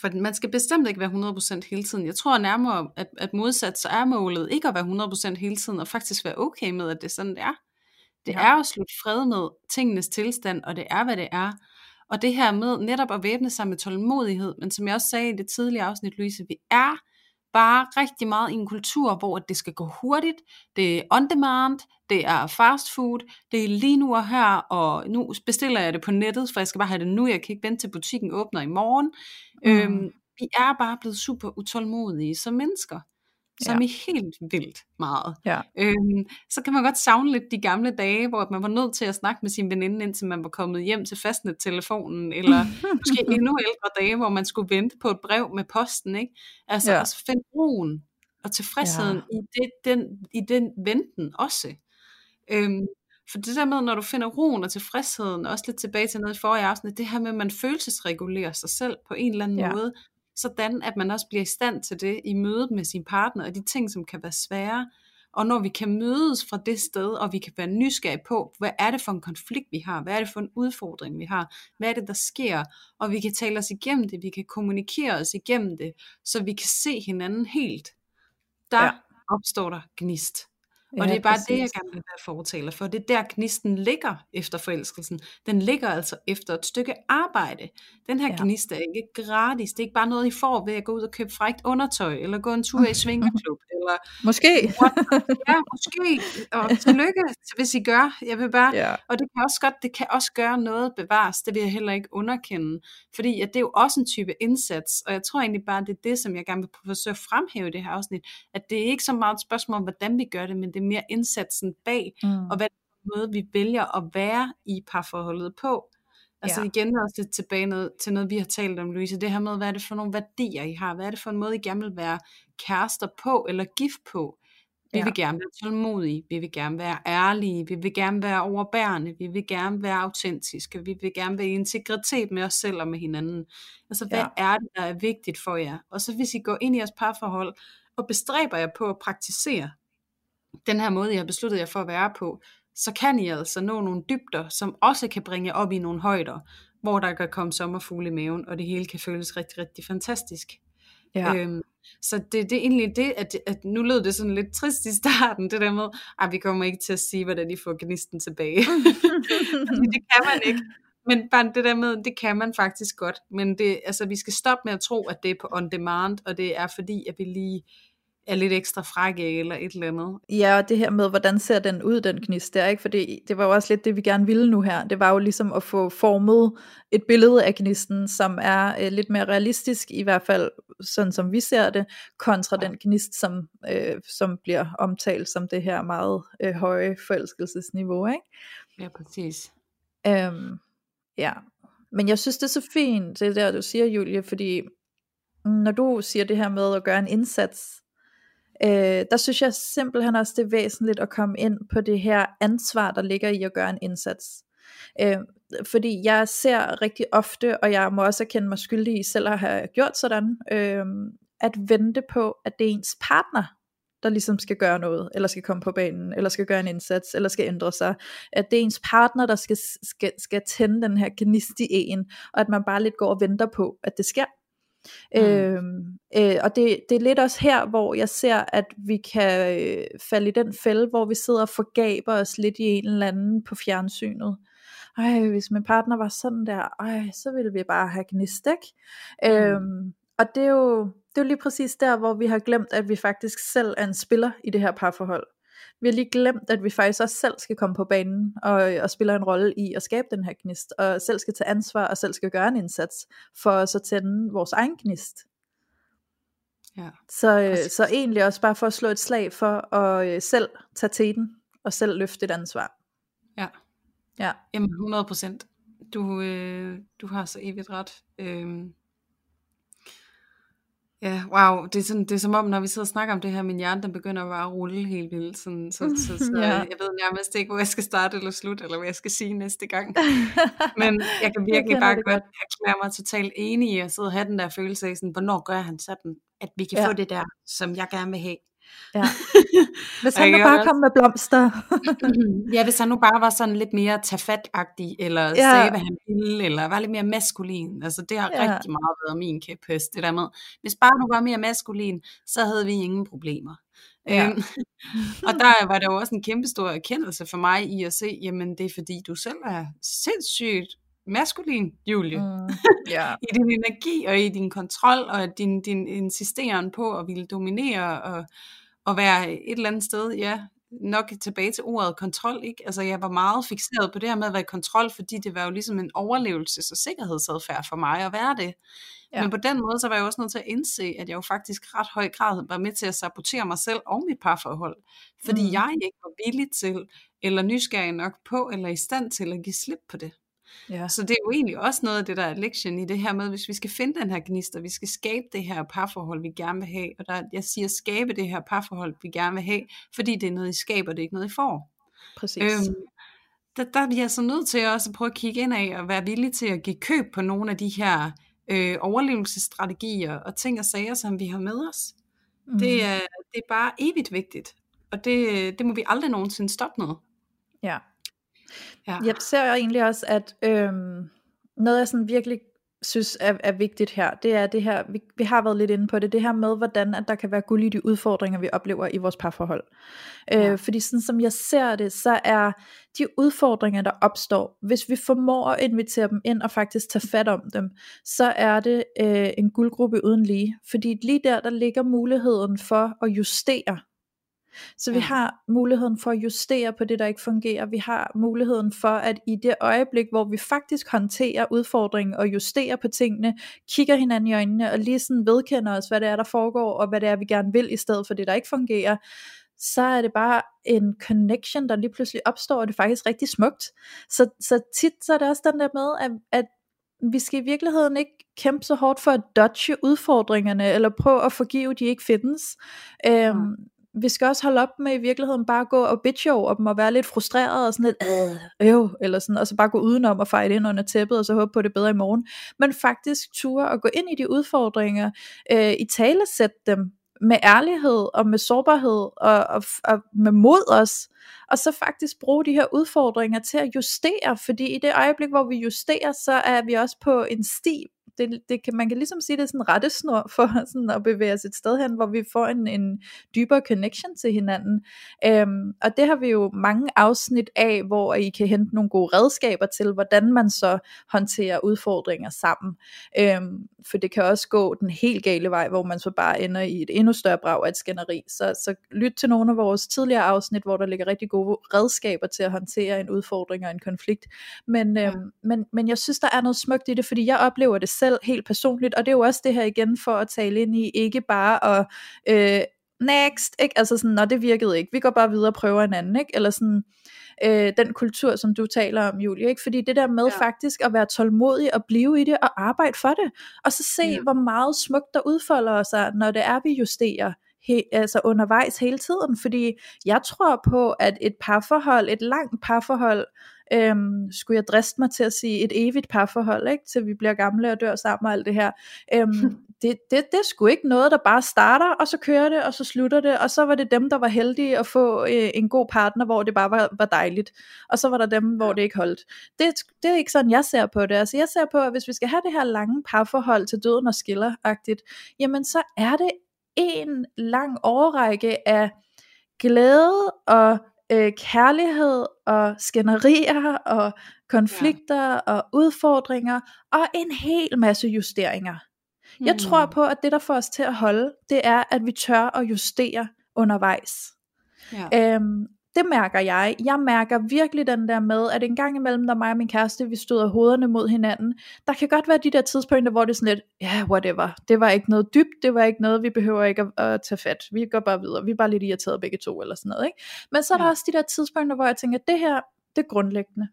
for man skal bestemt ikke være 100% hele tiden. Jeg tror nærmere, at, at modsat så er målet ikke at være 100% hele tiden, og faktisk være okay med, at det er sådan, det er. Det ja. er at slutte fred med tingenes tilstand, og det er, hvad det er. Og det her med netop at væbne sig med tålmodighed, men som jeg også sagde i det tidlige afsnit, Louise, vi er bare rigtig meget i en kultur, hvor det skal gå hurtigt, det er on demand, det er fast food, det er lige nu og her, og nu bestiller jeg det på nettet, for jeg skal bare have det nu, jeg kan ikke vente til butikken åbner i morgen. Mm. Øhm, vi er bare blevet super utålmodige som mennesker som ja. i helt vildt meget. Ja. Øhm, så kan man godt savne lidt de gamle dage, hvor man var nødt til at snakke med sin veninde, indtil man var kommet hjem til fastnet-telefonen, eller måske endnu ældre dage, hvor man skulle vente på et brev med posten. Ikke? Altså, ja. altså finde roen og tilfredsheden ja. i, det, den, i den venten også. Øhm, for det der med, når du finder roen og tilfredsheden, også lidt tilbage til noget i forrige afsnit, det her med, at man følelsesregulerer sig selv på en eller anden ja. måde, sådan at man også bliver i stand til det i mødet med sin partner, og de ting, som kan være svære. Og når vi kan mødes fra det sted, og vi kan være nysgerrige på, hvad er det for en konflikt, vi har? Hvad er det for en udfordring, vi har? Hvad er det, der sker? Og vi kan tale os igennem det, vi kan kommunikere os igennem det, så vi kan se hinanden helt. Der ja. opstår der gnist. Og det er bare præcis. det, jeg gerne vil være fortaler for. Det er der, gnisten ligger efter forelskelsen. Den ligger altså efter et stykke arbejde. Den her ja. gnist er ikke gratis. Det er ikke bare noget, I får ved at gå ud og købe frækt undertøj, eller gå en tur i svingerklub. Eller måske. ja, måske. Og tillykke, hvis I gør. Jeg vil bare, ja. Og det kan også godt, det kan også gøre noget bevares. Det vil jeg heller ikke underkende. Fordi at det er jo også en type indsats. Og jeg tror egentlig bare, det er det, som jeg gerne vil forsøge at fremhæve i det her afsnit. At det er ikke så meget et spørgsmål om, hvordan vi gør det, men det er mere indsatsen bag, mm. og hvad måde vi vælger at være i parforholdet på. Altså ja. igen også lidt tilbage noget, til noget, vi har talt om, Louise, det her med, hvad er det for nogle værdier, I har? Hvad er det for en måde, I gerne vil være kærester på, eller gift på? Vi ja. vil gerne være tålmodige, vi vil gerne være ærlige, vi vil gerne være overbærende, vi vil gerne være autentiske, vi vil gerne være i integritet med os selv og med hinanden. Altså, hvad ja. er det, der er vigtigt for jer? Og så hvis I går ind i jeres parforhold, og bestræber jer på at praktisere den her måde, jeg har besluttet jer for at være på, så kan I altså nå nogle dybder, som også kan bringe op i nogle højder, hvor der kan komme sommerfugle i maven, og det hele kan føles rigtig, rigtig fantastisk. Ja. Øhm, så det, det er egentlig det, at, at nu lød det sådan lidt trist i starten, det der med, at vi kommer ikke til at sige, hvordan de får gnisten tilbage. det kan man ikke. Men bare det der med, det kan man faktisk godt. Men det, altså, vi skal stoppe med at tro, at det er på on demand, og det er fordi, at vi lige er lidt ekstra frække eller et eller andet. Ja, og det her med, hvordan ser den ud, den gnist der, ikke? Fordi det var jo også lidt det, vi gerne ville nu her. Det var jo ligesom at få formet et billede af gnisten, som er øh, lidt mere realistisk, i hvert fald sådan som vi ser det, kontra ja. den gnist, som, øh, som bliver omtalt som det her meget øh, høje forelskelsesniveau, ikke? Ja, præcis. Øhm, ja, men jeg synes det er så fint, det der du siger, Julie, fordi når du siger det her med at gøre en indsats, øh, der synes jeg simpelthen også, det er væsentligt at komme ind på det her ansvar, der ligger i at gøre en indsats. Øh, fordi jeg ser rigtig ofte, og jeg må også erkende mig skyldig i selv at have gjort sådan, øh, at vente på, at det er ens partner, der ligesom skal gøre noget, eller skal komme på banen, eller skal gøre en indsats, eller skal ændre sig. At det er ens partner, der skal, skal, skal tænde den her gnist i en, og at man bare lidt går og venter på, at det sker. Mm. Øhm, øh, og det, det er lidt også her, hvor jeg ser, at vi kan øh, falde i den fælde, hvor vi sidder og forgaber os lidt i en eller anden på fjernsynet. Ej, hvis min partner var sådan der, ej, så ville vi bare have gnist, ikke? Mm. Øhm, og det er, jo, det er jo lige præcis der, hvor vi har glemt, at vi faktisk selv er en spiller i det her parforhold vi har lige glemt, at vi faktisk også selv skal komme på banen og, og spille en rolle i at skabe den her gnist, og selv skal tage ansvar og selv skal gøre en indsats for at så tænde vores egen gnist. Ja, så, øh, så egentlig også bare for at slå et slag for at øh, selv tage teten og selv løfte et ansvar. Ja, ja. Jamen 100 procent. Du, øh, du har så evigt ret. Øh, Ja, wow, det er, sådan, det er som om, når vi sidder og snakker om det her, min hjerne den begynder bare at rulle helt vildt. Sådan, så, så, så ja. jeg ved nærmest ikke, hvor jeg skal starte eller slutte, eller hvad jeg skal sige næste gang. Men jeg kan virkelig bare godt erklære mig totalt enig i at sidde og have den der følelse af, sådan, hvornår gør han sådan, at vi kan ja. få det der, som jeg gerne vil have. Ja. Hvis han nu bare også... kom med blomster. ja, hvis han nu bare var sådan lidt mere tafatagtig, eller ja. sagde, hvad han ville, eller var lidt mere maskulin. Altså det har ja. rigtig meget været min kæphest, det der med, hvis bare du var mere maskulin, så havde vi ingen problemer. Ja. Øhm, og der var der jo også en kæmpe stor erkendelse for mig i at se, jamen det er fordi du selv er sindssygt maskulin, Julie. Mm, yeah. I din energi og i din kontrol og din, din insisteren på at ville dominere og, og være et eller andet sted, ja, nok tilbage til ordet kontrol, ikke? Altså jeg var meget fixeret på det her med at være i kontrol, fordi det var jo ligesom en overlevelses- og sikkerhedsadfærd for mig at være det. Ja. Men på den måde, så var jeg også nødt til at indse, at jeg jo faktisk ret høj grad var med til at sabotere mig selv og mit parforhold. Fordi mm. jeg ikke var villig til, eller nysgerrig nok på, eller i stand til at give slip på det. Ja. Så det er jo egentlig også noget af det, der er lektion i det her med, hvis vi skal finde den her gnist, og vi skal skabe det her parforhold, vi gerne vil have. Og der, jeg siger skabe det her parforhold, vi gerne vil have, fordi det er noget, I skaber, det er ikke noget, I får. Præcis. Øhm, der, der er vi altså nødt til også at prøve at kigge ind af og være villige til at give køb på nogle af de her øh, overlevelsesstrategier og ting og sager, som vi har med os. Mm. Det, er, det er bare evigt vigtigt, og det, det må vi aldrig nogensinde stoppe med. Ja. Ja. Jeg ser egentlig også, at øhm, noget jeg sådan virkelig synes er, er vigtigt her, det er det her, vi, vi har været lidt inde på det, det her med, hvordan at der kan være guld i de udfordringer, vi oplever i vores parforhold. Ja. Øh, fordi sådan som jeg ser det, så er de udfordringer, der opstår, hvis vi formår at invitere dem ind og faktisk tage fat om dem, så er det øh, en guldgruppe uden lige. Fordi lige der, der ligger muligheden for at justere så vi har muligheden for at justere på det, der ikke fungerer. Vi har muligheden for, at i det øjeblik, hvor vi faktisk håndterer udfordringen og justerer på tingene, kigger hinanden i øjnene og lige sådan vedkender os, hvad det er, der foregår, og hvad det er, vi gerne vil, i stedet for det, der ikke fungerer, så er det bare en connection, der lige pludselig opstår, og det er faktisk rigtig smukt. Så, så tit så er det også den der med, at, at vi skal i virkeligheden ikke kæmpe så hårdt for at dodge udfordringerne, eller prøve at forgive, at de ikke findes. Øhm, vi skal også holde op med i virkeligheden bare at gå og bitch over dem og være lidt frustreret og sådan lidt, øh, øh, eller sådan, og så bare gå udenom og fejle ind under tæppet og så håbe på det bedre i morgen. Men faktisk ture og gå ind i de udfordringer, øh, i tale sætte dem med ærlighed og med sårbarhed og, og, og med mod os, og så faktisk bruge de her udfordringer til at justere, fordi i det øjeblik, hvor vi justerer, så er vi også på en sti, det, det kan, man kan ligesom sige, det er sådan en rettesnor for sådan at bevæge os et sted hen, hvor vi får en, en dybere connection til hinanden. Øhm, og det har vi jo mange afsnit af, hvor I kan hente nogle gode redskaber til, hvordan man så håndterer udfordringer sammen. Øhm, for det kan også gå den helt gale vej, hvor man så bare ender i et endnu større brag af et skænderi. Så, så lyt til nogle af vores tidligere afsnit, hvor der ligger rigtig gode redskaber til at håndtere en udfordring og en konflikt. Men, øhm, ja. men, men jeg synes, der er noget smukt i det, fordi jeg oplever det selv helt personligt, og det er jo også det her igen for at tale ind i, ikke bare at, øh, next, ikke? altså sådan, når det virkede ikke, vi går bare videre og prøver en anden, ikke? eller sådan, øh, den kultur, som du taler om, Julie, ikke? fordi det der med ja. faktisk at være tålmodig og blive i det og arbejde for det, og så se, ja. hvor meget smukt der udfolder sig, når det er, vi justerer, he, altså undervejs hele tiden, fordi jeg tror på, at et parforhold, et langt parforhold, øhm, skulle jeg driste mig til at sige et evigt parforhold, ikke? til vi bliver gamle og dør sammen og alt det her. Øhm, det, det, det er sgu ikke noget, der bare starter, og så kører det, og så slutter det, og så var det dem, der var heldige at få øh, en god partner, hvor det bare var, var dejligt, og så var der dem, hvor det ikke holdt. Det, det er ikke sådan, jeg ser på det. Altså jeg ser på, at hvis vi skal have det her lange parforhold til døden og skiller-agtigt, jamen så er det en lang overrække af glæde og øh, kærlighed og skænderier og konflikter ja. og udfordringer og en hel masse justeringer. Hmm. Jeg tror på, at det der får os til at holde, det er, at vi tør at justere undervejs. Ja. Øhm, det mærker jeg. Jeg mærker virkelig den der med, at en gang imellem, når mig og min kæreste, vi stod hovederne mod hinanden, der kan godt være de der tidspunkter, hvor det er sådan lidt, ja, yeah, whatever, det var ikke noget dybt, det var ikke noget, vi behøver ikke at, at tage fat, vi går bare videre, vi er bare lidt irriteret begge to, eller sådan noget, ikke? Men så er der ja. også de der tidspunkter, hvor jeg tænker, det her, det er grundlæggende.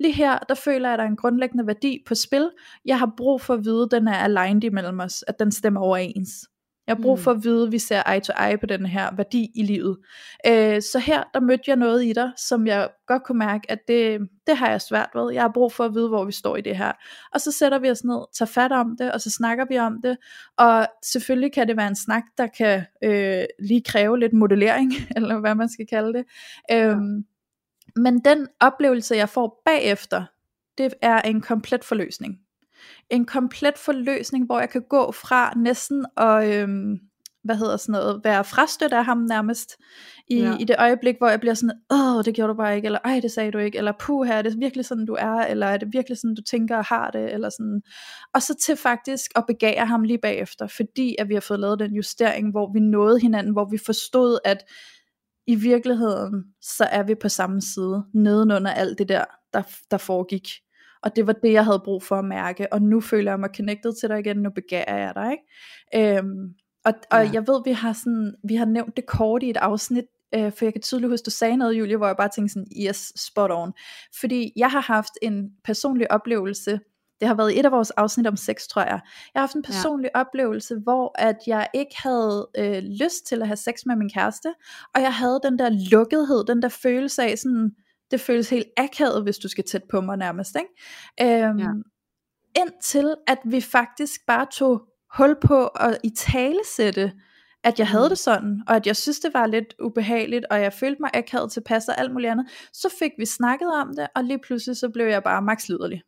Lige her, der føler jeg, at der er en grundlæggende værdi på spil. Jeg har brug for at vide, at den er aligned imellem os, at den stemmer overens. Jeg har brug mm. for at vide, at vi ser eye to eye på den her værdi i livet. Øh, så her, der mødte jeg noget i dig, som jeg godt kunne mærke, at det, det har jeg svært ved. Jeg har brug for at vide, hvor vi står i det her. Og så sætter vi os ned, tager fat om det, og så snakker vi om det. Og selvfølgelig kan det være en snak, der kan øh, lige kræve lidt modellering, eller hvad man skal kalde det. Øhm, men den oplevelse, jeg får bagefter, det er en komplet forløsning en komplet forløsning, hvor jeg kan gå fra næsten og, øhm, hvad hedder sådan noget, være frastødt af ham nærmest, i, ja. i det øjeblik, hvor jeg bliver sådan, åh, det gjorde du bare ikke, eller ej, det sagde du ikke, eller puh, her er det virkelig sådan, du er, eller er det virkelig sådan, du tænker og har det, eller sådan. Og så til faktisk at begære ham lige bagefter, fordi at vi har fået lavet den justering, hvor vi nåede hinanden, hvor vi forstod, at i virkeligheden, så er vi på samme side, nedenunder alt det der, der, der foregik. Og det var det, jeg havde brug for at mærke. Og nu føler jeg mig connected til dig igen. Nu begærer jeg dig. Ikke? Øhm, og, og ja. jeg ved, vi har, sådan, vi har nævnt det kort i et afsnit, øh, for jeg kan tydeligt huske, du sagde noget, Julie, hvor jeg bare tænkte sådan, yes, spot on. Fordi jeg har haft en personlig oplevelse, det har været et af vores afsnit om sex, tror jeg. Jeg har haft en personlig ja. oplevelse, hvor at jeg ikke havde øh, lyst til at have sex med min kæreste, og jeg havde den der lukkethed, den der følelse af sådan, det føles helt akavet, hvis du skal tæt på mig nærmest. Ikke? Øhm, ja. Indtil at vi faktisk bare tog hul på at i tale sætte, at jeg havde mm. det sådan, og at jeg synes, det var lidt ubehageligt, og jeg følte mig akavet tilpas og alt muligt andet, så fik vi snakket om det, og lige pludselig så blev jeg bare max liderlig.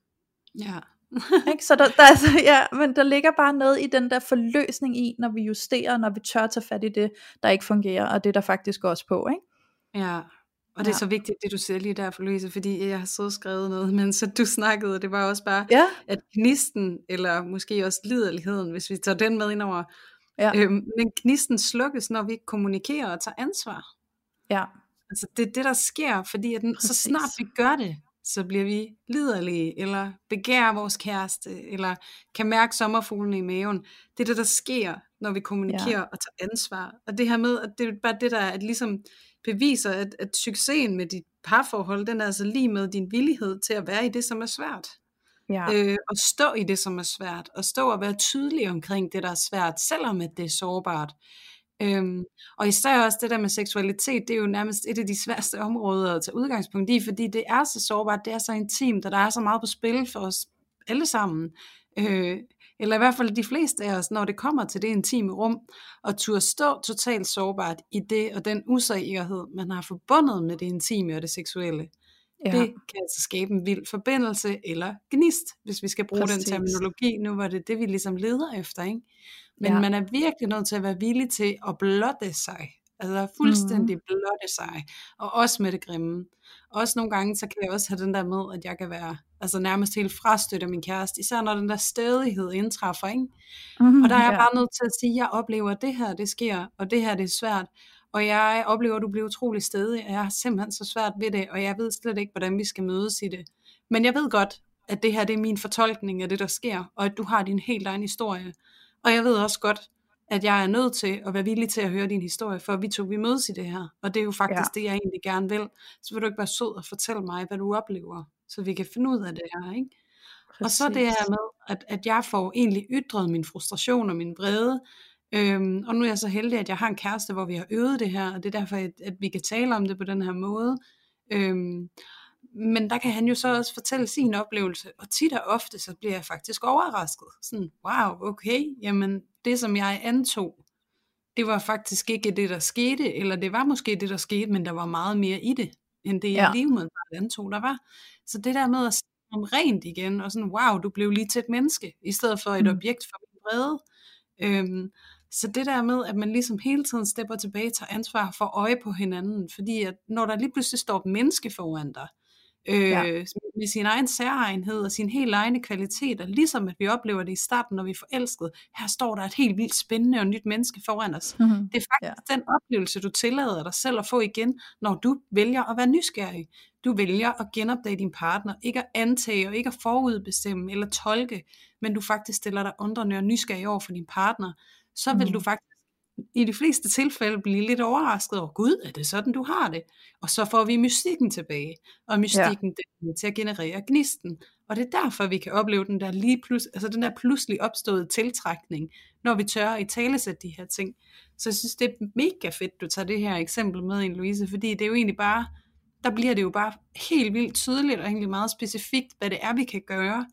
Ja, ikke? Så der, der, altså, ja, men der ligger bare noget i den der forløsning i, når vi justerer, når vi tør tage fat i det, der ikke fungerer, og det der faktisk går os på, ikke? Ja, og det er ja. så vigtigt, det du siger lige der for Louise, fordi jeg har så skrevet noget, men så du snakkede, det var også bare, ja. at gnisten, eller måske også liderligheden, hvis vi tager den med ind over, ja. øhm, men gnisten slukkes, når vi kommunikerer og tager ansvar. Ja. Altså det er det, der sker, fordi at så snart vi gør det, så bliver vi liderlige, eller begærer vores kæreste, eller kan mærke sommerfuglene i maven. Det er det, der sker, når vi kommunikerer ja. og tager ansvar. Og det her med, at det er bare det, der er, at ligesom beviser, at, at succesen med dit parforhold, den er altså lige med din villighed til at være i det, som er svært. Ja. Øh, og stå i det, som er svært, og stå og være tydelig omkring det, der er svært, selvom at det er sårbart. Øhm, og især også det der med seksualitet, det er jo nærmest et af de sværeste områder at tage udgangspunkt i, fordi det er så sårbart, det er så intimt, og der er så meget på spil for os alle sammen. Øh, eller i hvert fald de fleste af os, når det kommer til det intime rum, og turde stå totalt sårbart i det og den usikkerhed, man har forbundet med det intime og det seksuelle. Ja. Det kan altså skabe en vild forbindelse eller gnist, hvis vi skal bruge Præcis. den terminologi. Nu var det det, vi ligesom leder efter. Ikke? Men ja. man er virkelig nødt til at være villig til at blotte sig. Altså fuldstændig mm. blotte sig. Og også med det grimme. Også nogle gange, så kan jeg også have den der med, at jeg kan være altså nærmest helt frastøtte af min kæreste. Især når den der stædighed indtræffer. Ikke? Mm, og der er jeg ja. bare nødt til at sige, at jeg oplever, at det her det sker, og det her det er svært. Og jeg oplever, at du bliver utrolig stedig, og jeg har simpelthen så svært ved det, og jeg ved slet ikke, hvordan vi skal mødes i det. Men jeg ved godt, at det her det er min fortolkning af det, der sker, og at du har din helt egen historie. Og jeg ved også godt, at jeg er nødt til at være villig til at høre din historie, for vi to vi mødes i det her. Og det er jo faktisk ja. det, jeg egentlig gerne vil. Så vil du ikke være sød og fortælle mig, hvad du oplever, så vi kan finde ud af det her. Ikke? Og så det her med, at, at jeg får egentlig ytret min frustration og min vrede, Øhm, og nu er jeg så heldig, at jeg har en kæreste, hvor vi har øvet det her, og det er derfor, at, at vi kan tale om det på den her måde. Øhm, men der kan han jo så også fortælle sin oplevelse, og tit og ofte, så bliver jeg faktisk overrasket. Sådan, wow, okay, jamen det som jeg antog, det var faktisk ikke det, der skete, eller det var måske det, der skete, men der var meget mere i det, end det, jeg ja. lige med antog, der var. Så det der med at om rent igen, og sådan, wow, du blev lige til et menneske, i stedet for et mm. objekt for min vrede. Øhm, så det der med, at man ligesom hele tiden stepper tilbage, tager ansvar for øje på hinanden, fordi at når der lige pludselig står et menneske foran dig, øh, ja. med sin egen særegenhed og sin helt egne kvaliteter, ligesom at vi oplever det i starten, når vi er forelsket. Her står der et helt vildt spændende og nyt menneske foran os. Mm-hmm. Det er faktisk ja. den oplevelse, du tillader dig selv at få igen, når du vælger at være nysgerrig. Du vælger at genopdage din partner, ikke at antage og ikke at forudbestemme eller tolke, men du faktisk stiller dig undrende og nysgerrig over for din partner, så vil mm. du faktisk i de fleste tilfælde blive lidt overrasket over, gud, er det sådan, du har det? Og så får vi mystikken tilbage, og mystikken ja. er til at generere gnisten. Og det er derfor, vi kan opleve den der lige plus, altså den der pludselig opståede tiltrækning, når vi tør i talesætte de her ting. Så jeg synes, det er mega fedt, du tager det her eksempel med ind, Louise, fordi det er jo egentlig bare, der bliver det jo bare helt vildt tydeligt og egentlig meget specifikt, hvad det er, vi kan gøre,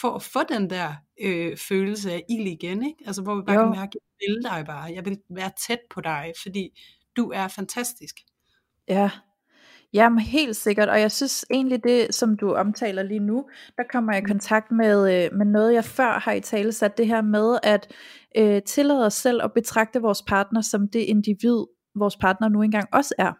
for at få den der øh, følelse af ild igen, ikke? Altså hvor vi bare jo. kan mærke, jeg vil dig bare, jeg vil være tæt på dig, fordi du er fantastisk. Ja, Jamen helt sikkert, og jeg synes egentlig det, som du omtaler lige nu, der kommer jeg i mm. kontakt med, øh, med noget, jeg før har i tale sat, det her med at øh, tillade os selv at betragte vores partner som det individ, vores partner nu engang også er.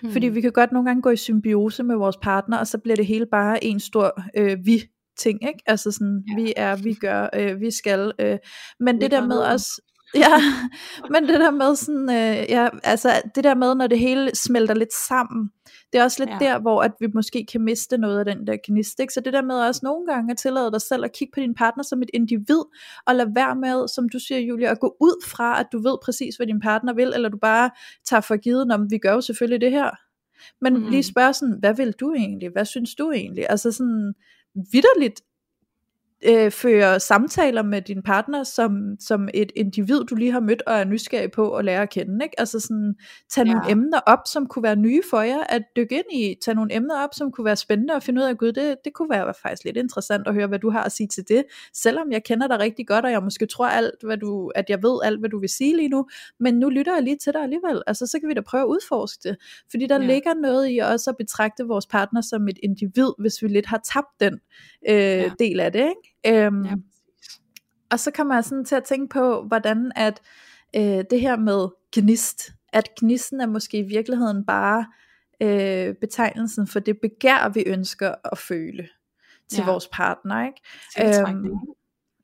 Hmm. Fordi vi kan godt nogle gange gå i symbiose med vores partner, og så bliver det hele bare en stor øh, vi ting, ikke? Altså sådan, ja. vi er, vi gør, øh, vi skal. Øh, men vi det der med også, ja, men det der med sådan, øh, ja, altså det der med, når det hele smelter lidt sammen, det er også lidt ja. der, hvor at vi måske kan miste noget af den der gnist, ikke? Så det der med også nogle gange at tillade dig selv at kigge på din partner som et individ, og lade være med, som du siger Julia, at gå ud fra, at du ved præcis, hvad din partner vil, eller du bare tager for givet, om vi gør jo selvfølgelig det her. Men mm. lige spørge sådan, hvad vil du egentlig? Hvad synes du egentlig? Altså sådan, vidderligt øh, føre samtaler med din partner som, som et individ, du lige har mødt og er nysgerrig på at lære at kende. Ikke? Altså sådan, tage ja. nogle emner op, som kunne være nye for jer, at dykke ind i, tage nogle emner op, som kunne være spændende at finde ud af, gud, det, det kunne være faktisk lidt interessant at høre, hvad du har at sige til det, selvom jeg kender dig rigtig godt, og jeg måske tror alt, hvad du, at jeg ved alt, hvad du vil sige lige nu, men nu lytter jeg lige til dig alligevel, altså så kan vi da prøve at udforske det, fordi der ja. ligger noget i også at betragte vores partner som et individ, hvis vi lidt har tabt den øh, ja. del af det, ikke? Øhm, ja. Og så kommer jeg sådan til at tænke på, hvordan at øh, det her med gnist, at gnisten er måske i virkeligheden bare øh, betegnelsen for det begær, vi ønsker at føle til ja. vores partner. Ikke? Øhm,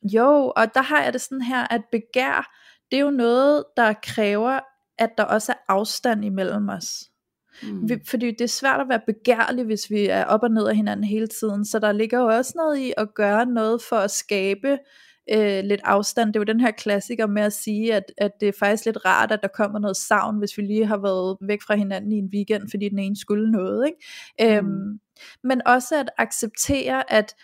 jo, og der har jeg det sådan her, at begær, det er jo noget, der kræver, at der også er afstand imellem os. Mm. Vi, fordi det er svært at være begærlig, hvis vi er op og ned af hinanden hele tiden, så der ligger jo også noget i at gøre noget for at skabe øh, lidt afstand. Det er jo den her klassiker med at sige, at, at det er faktisk lidt rart, at der kommer noget savn, hvis vi lige har været væk fra hinanden i en weekend, fordi den ene skulle noget. Ikke? Mm. Øhm, men også at acceptere, at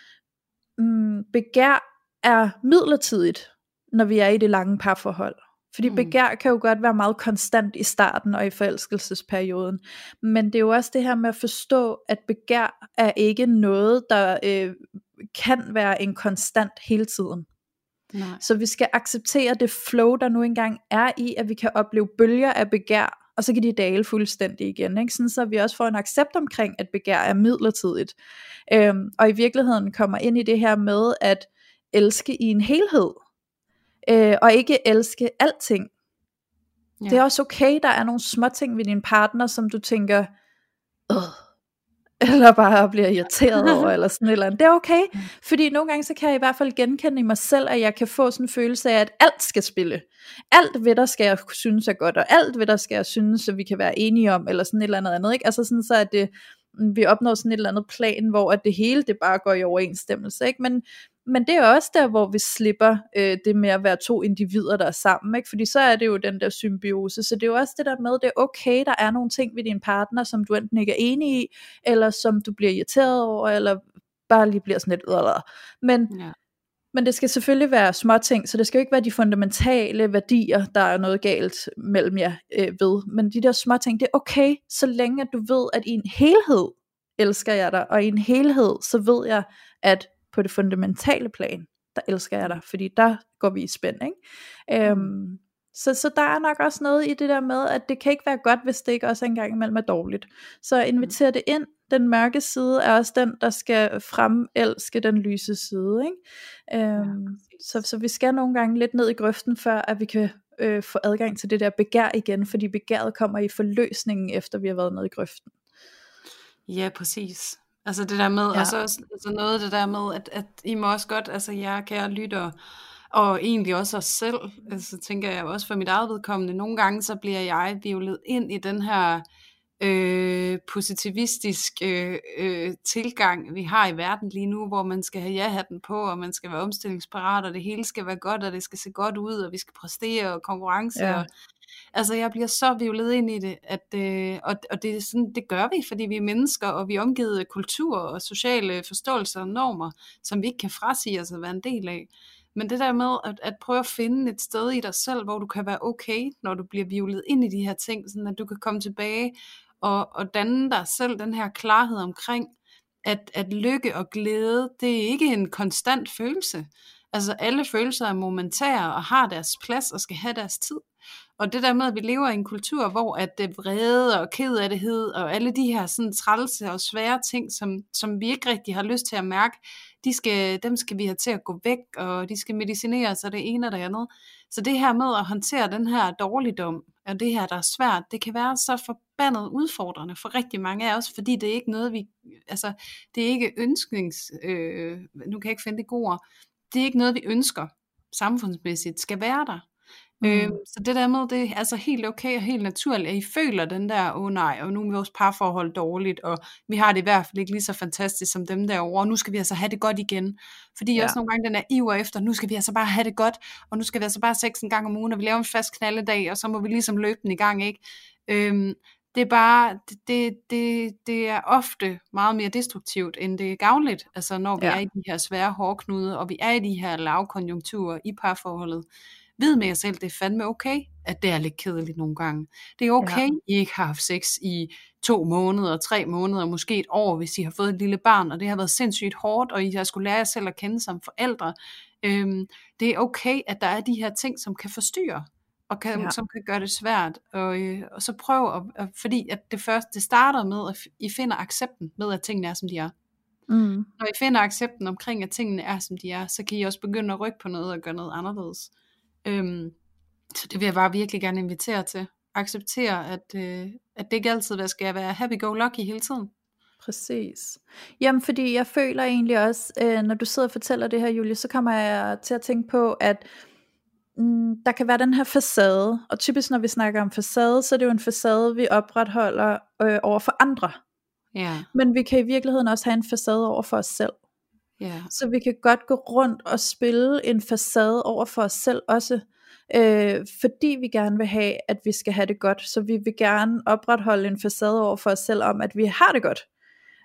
mm, begær er midlertidigt, når vi er i det lange parforhold. Fordi mm. begær kan jo godt være meget konstant i starten og i forelskelsesperioden. Men det er jo også det her med at forstå, at begær er ikke noget, der øh, kan være en konstant hele tiden. Nej. Så vi skal acceptere det flow, der nu engang er i, at vi kan opleve bølger af begær, og så kan de dale fuldstændig igen. Ikke? Sådan, så vi også får en accept omkring, at begær er midlertidigt. Øhm, og i virkeligheden kommer ind i det her med at elske i en helhed, øh, og ikke elske alting. Ja. Det er også okay, der er nogle små ting ved din partner, som du tænker, Åh, eller bare bliver irriteret over, eller sådan et eller andet. Det er okay, fordi nogle gange, så kan jeg i hvert fald genkende i mig selv, at jeg kan få sådan en følelse af, at alt skal spille. Alt ved der skal jeg synes er godt, og alt ved der skal jeg synes, at vi kan være enige om, eller sådan et eller andet andet. Ikke? Altså sådan så, at det, vi opnår sådan et eller andet plan, hvor at det hele det bare går i overensstemmelse. Ikke? Men, men det er også der, hvor vi slipper øh, det med at være to individer, der er sammen, ikke? fordi så er det jo den der symbiose, så det er jo også det der med, det er okay, der er nogle ting ved din partner, som du enten ikke er enig i, eller som du bliver irriteret over, eller bare lige bliver sådan lidt eller. Men, ja men det skal selvfølgelig være små ting, så det skal jo ikke være de fundamentale værdier, der er noget galt mellem jer øh, ved, men de der små ting, det er okay, så længe at du ved, at i en helhed elsker jeg dig, og i en helhed, så ved jeg, at på det fundamentale plan, der elsker jeg dig, fordi der går vi i spænd, ikke? Øhm så, så der er nok også noget i det der med, at det kan ikke være godt, hvis det ikke også engang imellem er dårligt. Så inviter det ind, den mørke side er også den, der skal fremelske den lyse side, ikke? Øhm, ja, så, så vi skal nogle gange lidt ned i grøften, før at vi kan øh, få adgang til det der begær igen, fordi begæret kommer i forløsningen, efter vi har været nede i grøften. Ja, præcis. Altså det der med, ja. og så altså noget det der med, at, at I må også godt, altså jeg kære lytter, og egentlig også os selv, altså tænker jeg også for mit eget vedkommende, nogle gange så bliver jeg violet ind i den her øh, positivistisk øh, øh, tilgang, vi har i verden lige nu, hvor man skal have ja-hatten på, og man skal være omstillingsparat, og det hele skal være godt, og det skal se godt ud, og vi skal præstere, og konkurrence, ja. og Altså jeg bliver så vivlet ind i det, at, øh, og, og det, er sådan, det gør vi, fordi vi er mennesker, og vi er omgivet af kultur og sociale forståelser og normer, som vi ikke kan frasige os at være en del af. Men det der med at, at prøve at finde et sted i dig selv, hvor du kan være okay, når du bliver violet ind i de her ting, sådan at du kan komme tilbage og, og danne dig selv den her klarhed omkring, at, at lykke og glæde, det er ikke en konstant følelse. Altså alle følelser er momentære og har deres plads og skal have deres tid. Og det der med, at vi lever i en kultur, hvor at det vrede og ked af det og alle de her sådan trælse og svære ting, som, som vi ikke rigtig har lyst til at mærke, de skal, dem skal vi have til at gå væk, og de skal medicineres og det ene og det andet. Så det her med at håndtere den her dårligdom, og det her, der er svært, det kan være så forbandet udfordrende for rigtig mange af os, fordi det er ikke noget, vi, altså, det er ikke ønsknings, øh, nu kan jeg ikke finde det gode det er ikke noget, vi ønsker samfundsmæssigt skal være der. Mm. Øh, så det der med, det er altså helt okay og helt naturligt, at I føler den der, åh oh, nej, og nu er vores parforhold dårligt, og vi har det i hvert fald ikke lige så fantastisk som dem derovre, og nu skal vi altså have det godt igen. Fordi ja. også nogle gange den er iver efter, nu skal vi altså bare have det godt, og nu skal vi altså bare sex en gang om ugen, og vi laver en fast knaldedag, og så må vi ligesom løbe den i gang, ikke? Øhm, det er bare, det, det, det er ofte meget mere destruktivt, end det er gavnligt, altså når vi ja. er i de her svære hårdknude, og vi er i de her lavkonjunkturer i parforholdet. Vid med jer selv, det er fandme okay, at det er lidt kedeligt nogle gange. Det er okay, ja. I ikke har haft sex i to måneder, tre måneder, måske et år, hvis I har fået et lille barn, og det har været sindssygt hårdt, og I har skulle lære jer selv at kende som forældre. Øhm, det er okay, at der er de her ting, som kan forstyrre og kan, ja. som kan gøre det svært. Og, øh, og så prøv, at, at, fordi at det første, det starter med, at I finder accepten med, at tingene er, som de er. Mm. Når I finder accepten omkring, at tingene er, som de er, så kan I også begynde at rykke på noget og gøre noget anderledes. Øhm, så det vil jeg bare virkelig gerne invitere til. Acceptere, at, øh, at det ikke altid skal være happy-go-lucky hele tiden. Præcis. Jamen, fordi jeg føler egentlig også, øh, når du sidder og fortæller det her, Julie, så kommer jeg til at tænke på, at mm, der kan være den her facade, og typisk når vi snakker om facade, så er det jo en facade, vi opretholder øh, over for andre. Ja. Men vi kan i virkeligheden også have en facade over for os selv. Ja. Så vi kan godt gå rundt og spille en facade over for os selv også, øh, fordi vi gerne vil have, at vi skal have det godt. Så vi vil gerne opretholde en facade over for os selv om, at vi har det godt.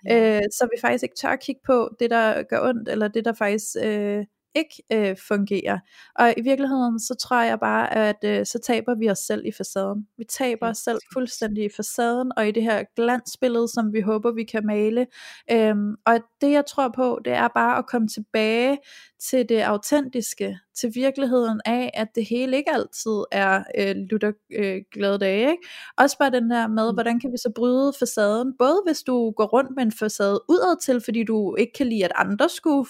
Ja. Øh, så vi faktisk ikke tør at kigge på det, der gør ondt, eller det, der faktisk øh, ikke øh, fungerer. Og i virkeligheden, så tror jeg bare, at øh, så taber vi os selv i facaden. Vi taber os selv fuldstændig i facaden, og i det her glansbillede, som vi håber, vi kan male. Øhm, og det jeg tror på, det er bare at komme tilbage til det autentiske, til virkeligheden af, at det hele ikke altid er øh, lutter øh, glade dage. Ikke? Også bare den der med, mm. hvordan kan vi så bryde facaden, både hvis du går rundt med en facade udad til, fordi du ikke kan lide, at andre skulle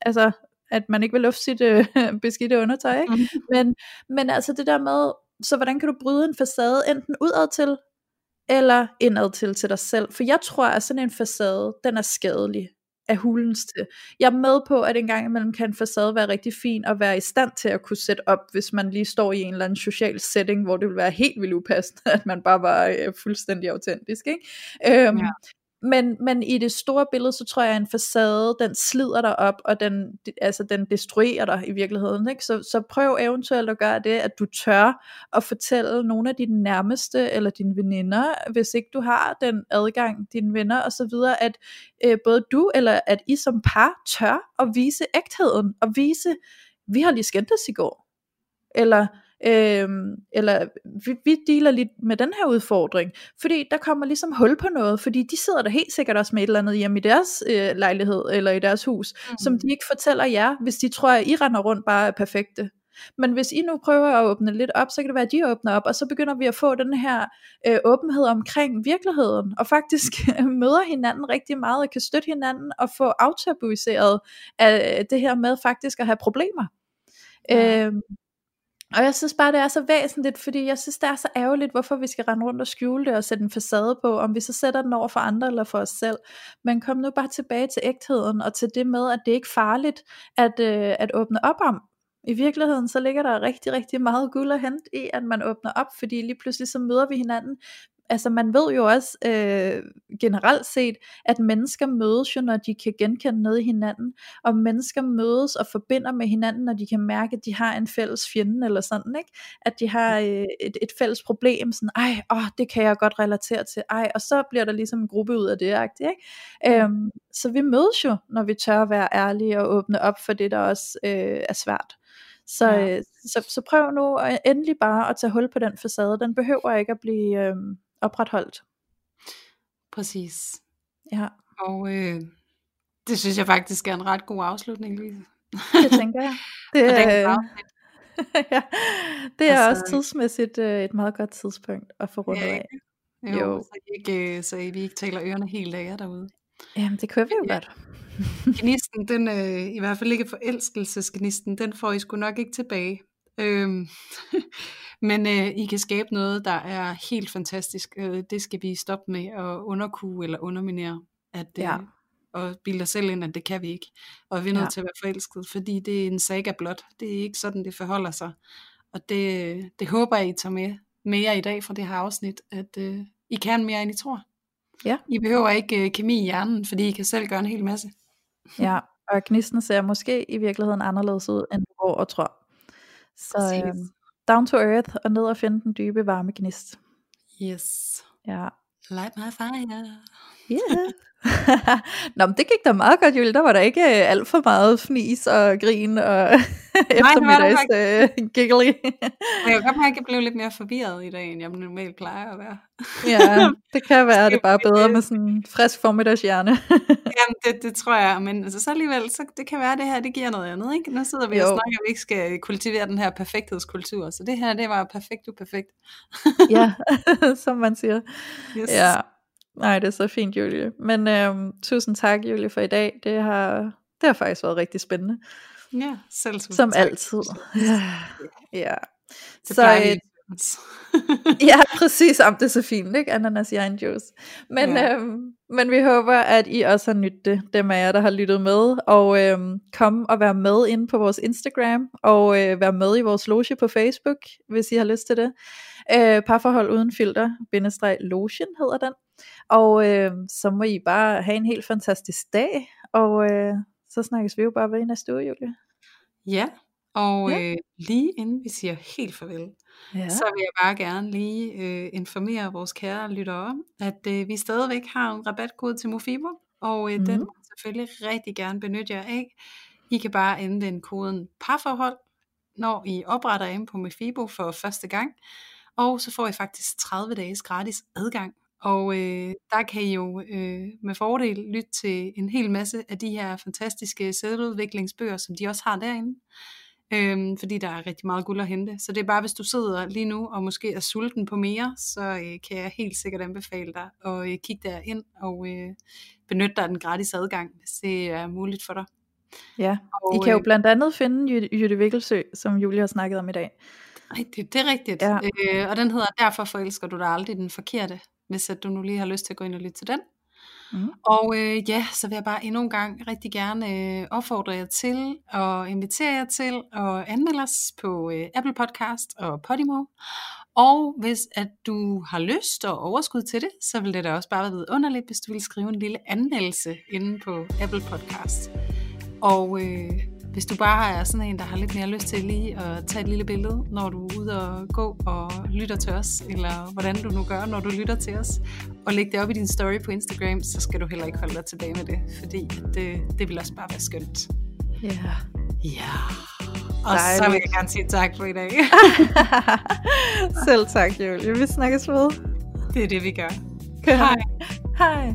altså at man ikke vil lufte sit øh, beskidte undertøj. Ikke? Mm. Men, men altså det der med, så hvordan kan du bryde en facade enten udad til, eller indad til til dig selv? For jeg tror, at sådan en facade, den er skadelig af hulens til. Jeg er med på, at en gang imellem kan en facade være rigtig fin, og være i stand til at kunne sætte op, hvis man lige står i en eller anden social setting, hvor det vil være helt vildt upassende, at man bare var øh, fuldstændig autentisk. Ikke? Øhm, ja men, men i det store billede, så tror jeg, at en facade, den slider dig op, og den, altså, den destruerer dig i virkeligheden. Ikke? Så, så prøv eventuelt at gøre det, at du tør at fortælle nogle af dine nærmeste, eller dine veninder, hvis ikke du har den adgang, dine venner og så videre, at øh, både du, eller at I som par tør at vise ægtheden, og vise, vi har lige skændtes i går. Eller Øhm, eller vi, vi dealer lidt med den her udfordring, fordi der kommer ligesom hul på noget, fordi de sidder der helt sikkert også med et eller andet hjemme i deres øh, lejlighed, eller i deres hus, mm. som de ikke fortæller jer, hvis de tror, at I render rundt bare er perfekte. Men hvis I nu prøver at åbne lidt op, så kan det være, at de åbner op, og så begynder vi at få den her øh, åbenhed omkring virkeligheden, og faktisk møder hinanden rigtig meget, og kan støtte hinanden, og få aftabuiseret af det her med faktisk at have problemer. Ja. Øhm, og jeg synes bare, det er så væsentligt, fordi jeg synes, det er så ærgerligt, hvorfor vi skal rende rundt og skjule det og sætte en facade på, om vi så sætter den over for andre eller for os selv. Men kom nu bare tilbage til ægtheden og til det med, at det ikke er farligt at, øh, at åbne op om. I virkeligheden så ligger der rigtig, rigtig meget guld at hente i, at man åbner op, fordi lige pludselig så møder vi hinanden altså man ved jo også øh, generelt set, at mennesker mødes jo, når de kan genkende noget i hinanden, og mennesker mødes og forbinder med hinanden, når de kan mærke, at de har en fælles fjende eller sådan, ikke? At de har øh, et, et fælles problem, sådan, ej, åh, det kan jeg godt relatere til, ej, og så bliver der ligesom en gruppe ud af det, ikke? Øhm, så vi mødes jo, når vi tør at være ærlige og åbne op for det, der også øh, er svært. Så, ja. øh, så, så prøv nu endelig bare at tage hul på den facade. Den behøver ikke at blive øh, opretholdt. Præcis. Ja. Og øh, det synes jeg faktisk er en ret god afslutning, Lise. Det tænker jeg. Det, er, ja, det er altså, også tidsmæssigt øh, et meget godt tidspunkt at få rundet ja, af. Jo, jo. Så, ikke, øh, så vi ikke taler ørerne helt af jer derude. Jamen, det kører vi jo ja. godt. gnisten, den, øh, i hvert fald ikke forelskelsesgnisten, den får I sgu nok ikke tilbage. Øhm, men øh, I kan skabe noget, der er helt fantastisk. Øh, det skal vi stoppe med at underkue eller underminere. At, øh, ja. Og bilde os selv ind, at det kan vi ikke. Og vi er nødt ja. til at være forelsket, fordi det er en saga blot. Det er ikke sådan, det forholder sig. Og det, det håber jeg, I tager med, jer i dag fra det her afsnit, at øh, I kan mere, end I tror. Ja. I behøver ikke øh, kemi i hjernen, fordi I kan selv gøre en hel masse. Ja, og gnisten ser måske i virkeligheden anderledes ud, end du går og tror. Så øh, down to earth og ned og finde den dybe varme gnist. Yes. Ja. Light my fire. Yeah. Nå, men det gik da meget godt, Julie. Der var der ikke øh, alt for meget fnis og grin og eftermiddags uh, giggly. jeg kan mærke, at jeg blev lidt mere forvirret i dag, end jeg normalt plejer at være. ja, det kan være, det er bare bedre med sådan en frisk formiddagshjerne. Jamen, det, det tror jeg, men altså, så alligevel, så det kan være, at det her, det giver noget andet, ikke? Nu sidder vi jo. og snakker, at vi ikke skal kultivere den her perfekthedskultur, så det her, det var perfekt uperfekt. ja, som man siger. Yes. Ja. Nej, det er så fint, Julie. Men øhm, tusind tak, Julie, for i dag. Det har, det har faktisk været rigtig spændende. Ja, selv Som tak. altid. Ja. ja. Det så, øh, ja, præcis. Om det er så fint, ikke? Ananas i egen juice. Men, ja. øhm, men vi håber, at I også har nyttet det, dem af jer, der har lyttet med. Og øhm, kom og vær med inde på vores Instagram, og øh, vær med i vores loge på Facebook, hvis I har lyst til det. Øh, parforhold uden filter, bindestreg lotion hedder den. Og øh, så må I bare have en helt fantastisk dag, og øh, så snakkes vi jo bare ved i næste uge, Julie. Ja, og ja. Øh, lige inden vi siger helt farvel, ja. så vil jeg bare gerne lige øh, informere vores kære lyttere om, at øh, vi stadigvæk har en rabatkode til Mofibo, og øh, mm. den må I selvfølgelig rigtig gerne benytte jer af. I kan bare anvende koden parforhold, når I opretter ind på Mofibo for første gang, og så får I faktisk 30 dages gratis adgang og øh, der kan I jo øh, med fordel lytte til en hel masse af de her fantastiske selvudviklingsbøger, som de også har derinde. Øhm, fordi der er rigtig meget guld at hente. Så det er bare, hvis du sidder lige nu og måske er sulten på mere, så øh, kan jeg helt sikkert anbefale dig at øh, kigge derind og øh, benytte dig af den gratis adgang, hvis det er muligt for dig. Ja, og, I kan jo øh, blandt andet finde Jytte Vikkelsø, som Julie har snakket om i dag. Rigtigt, det er rigtigt. Ja. Øh, og den hedder Derfor forelsker du dig aldrig den forkerte hvis at du nu lige har lyst til at gå ind og lytte til den. Mm. Og øh, ja, så vil jeg bare endnu en gang rigtig gerne øh, opfordre jer til og invitere jer til at anmelde os på øh, Apple Podcast og Podimo. Og hvis at du har lyst og overskud til det, så vil det da også bare være underligt, hvis du vil skrive en lille anmeldelse inde på Apple Podcast. Og øh, hvis du bare er sådan en, der har lidt mere lyst til lige at tage et lille billede, når du er ude og gå og lytter til os, eller hvordan du nu gør, når du lytter til os, og lægge det op i din story på Instagram, så skal du heller ikke holde dig tilbage med det, fordi det, det vil også bare være skønt. Ja. Yeah. Ja. Og Dejligt. så vil jeg gerne sige tak for i dag. Selv tak, Julie. Vi snakkes ved. Det er det, vi gør. Hej. Hej.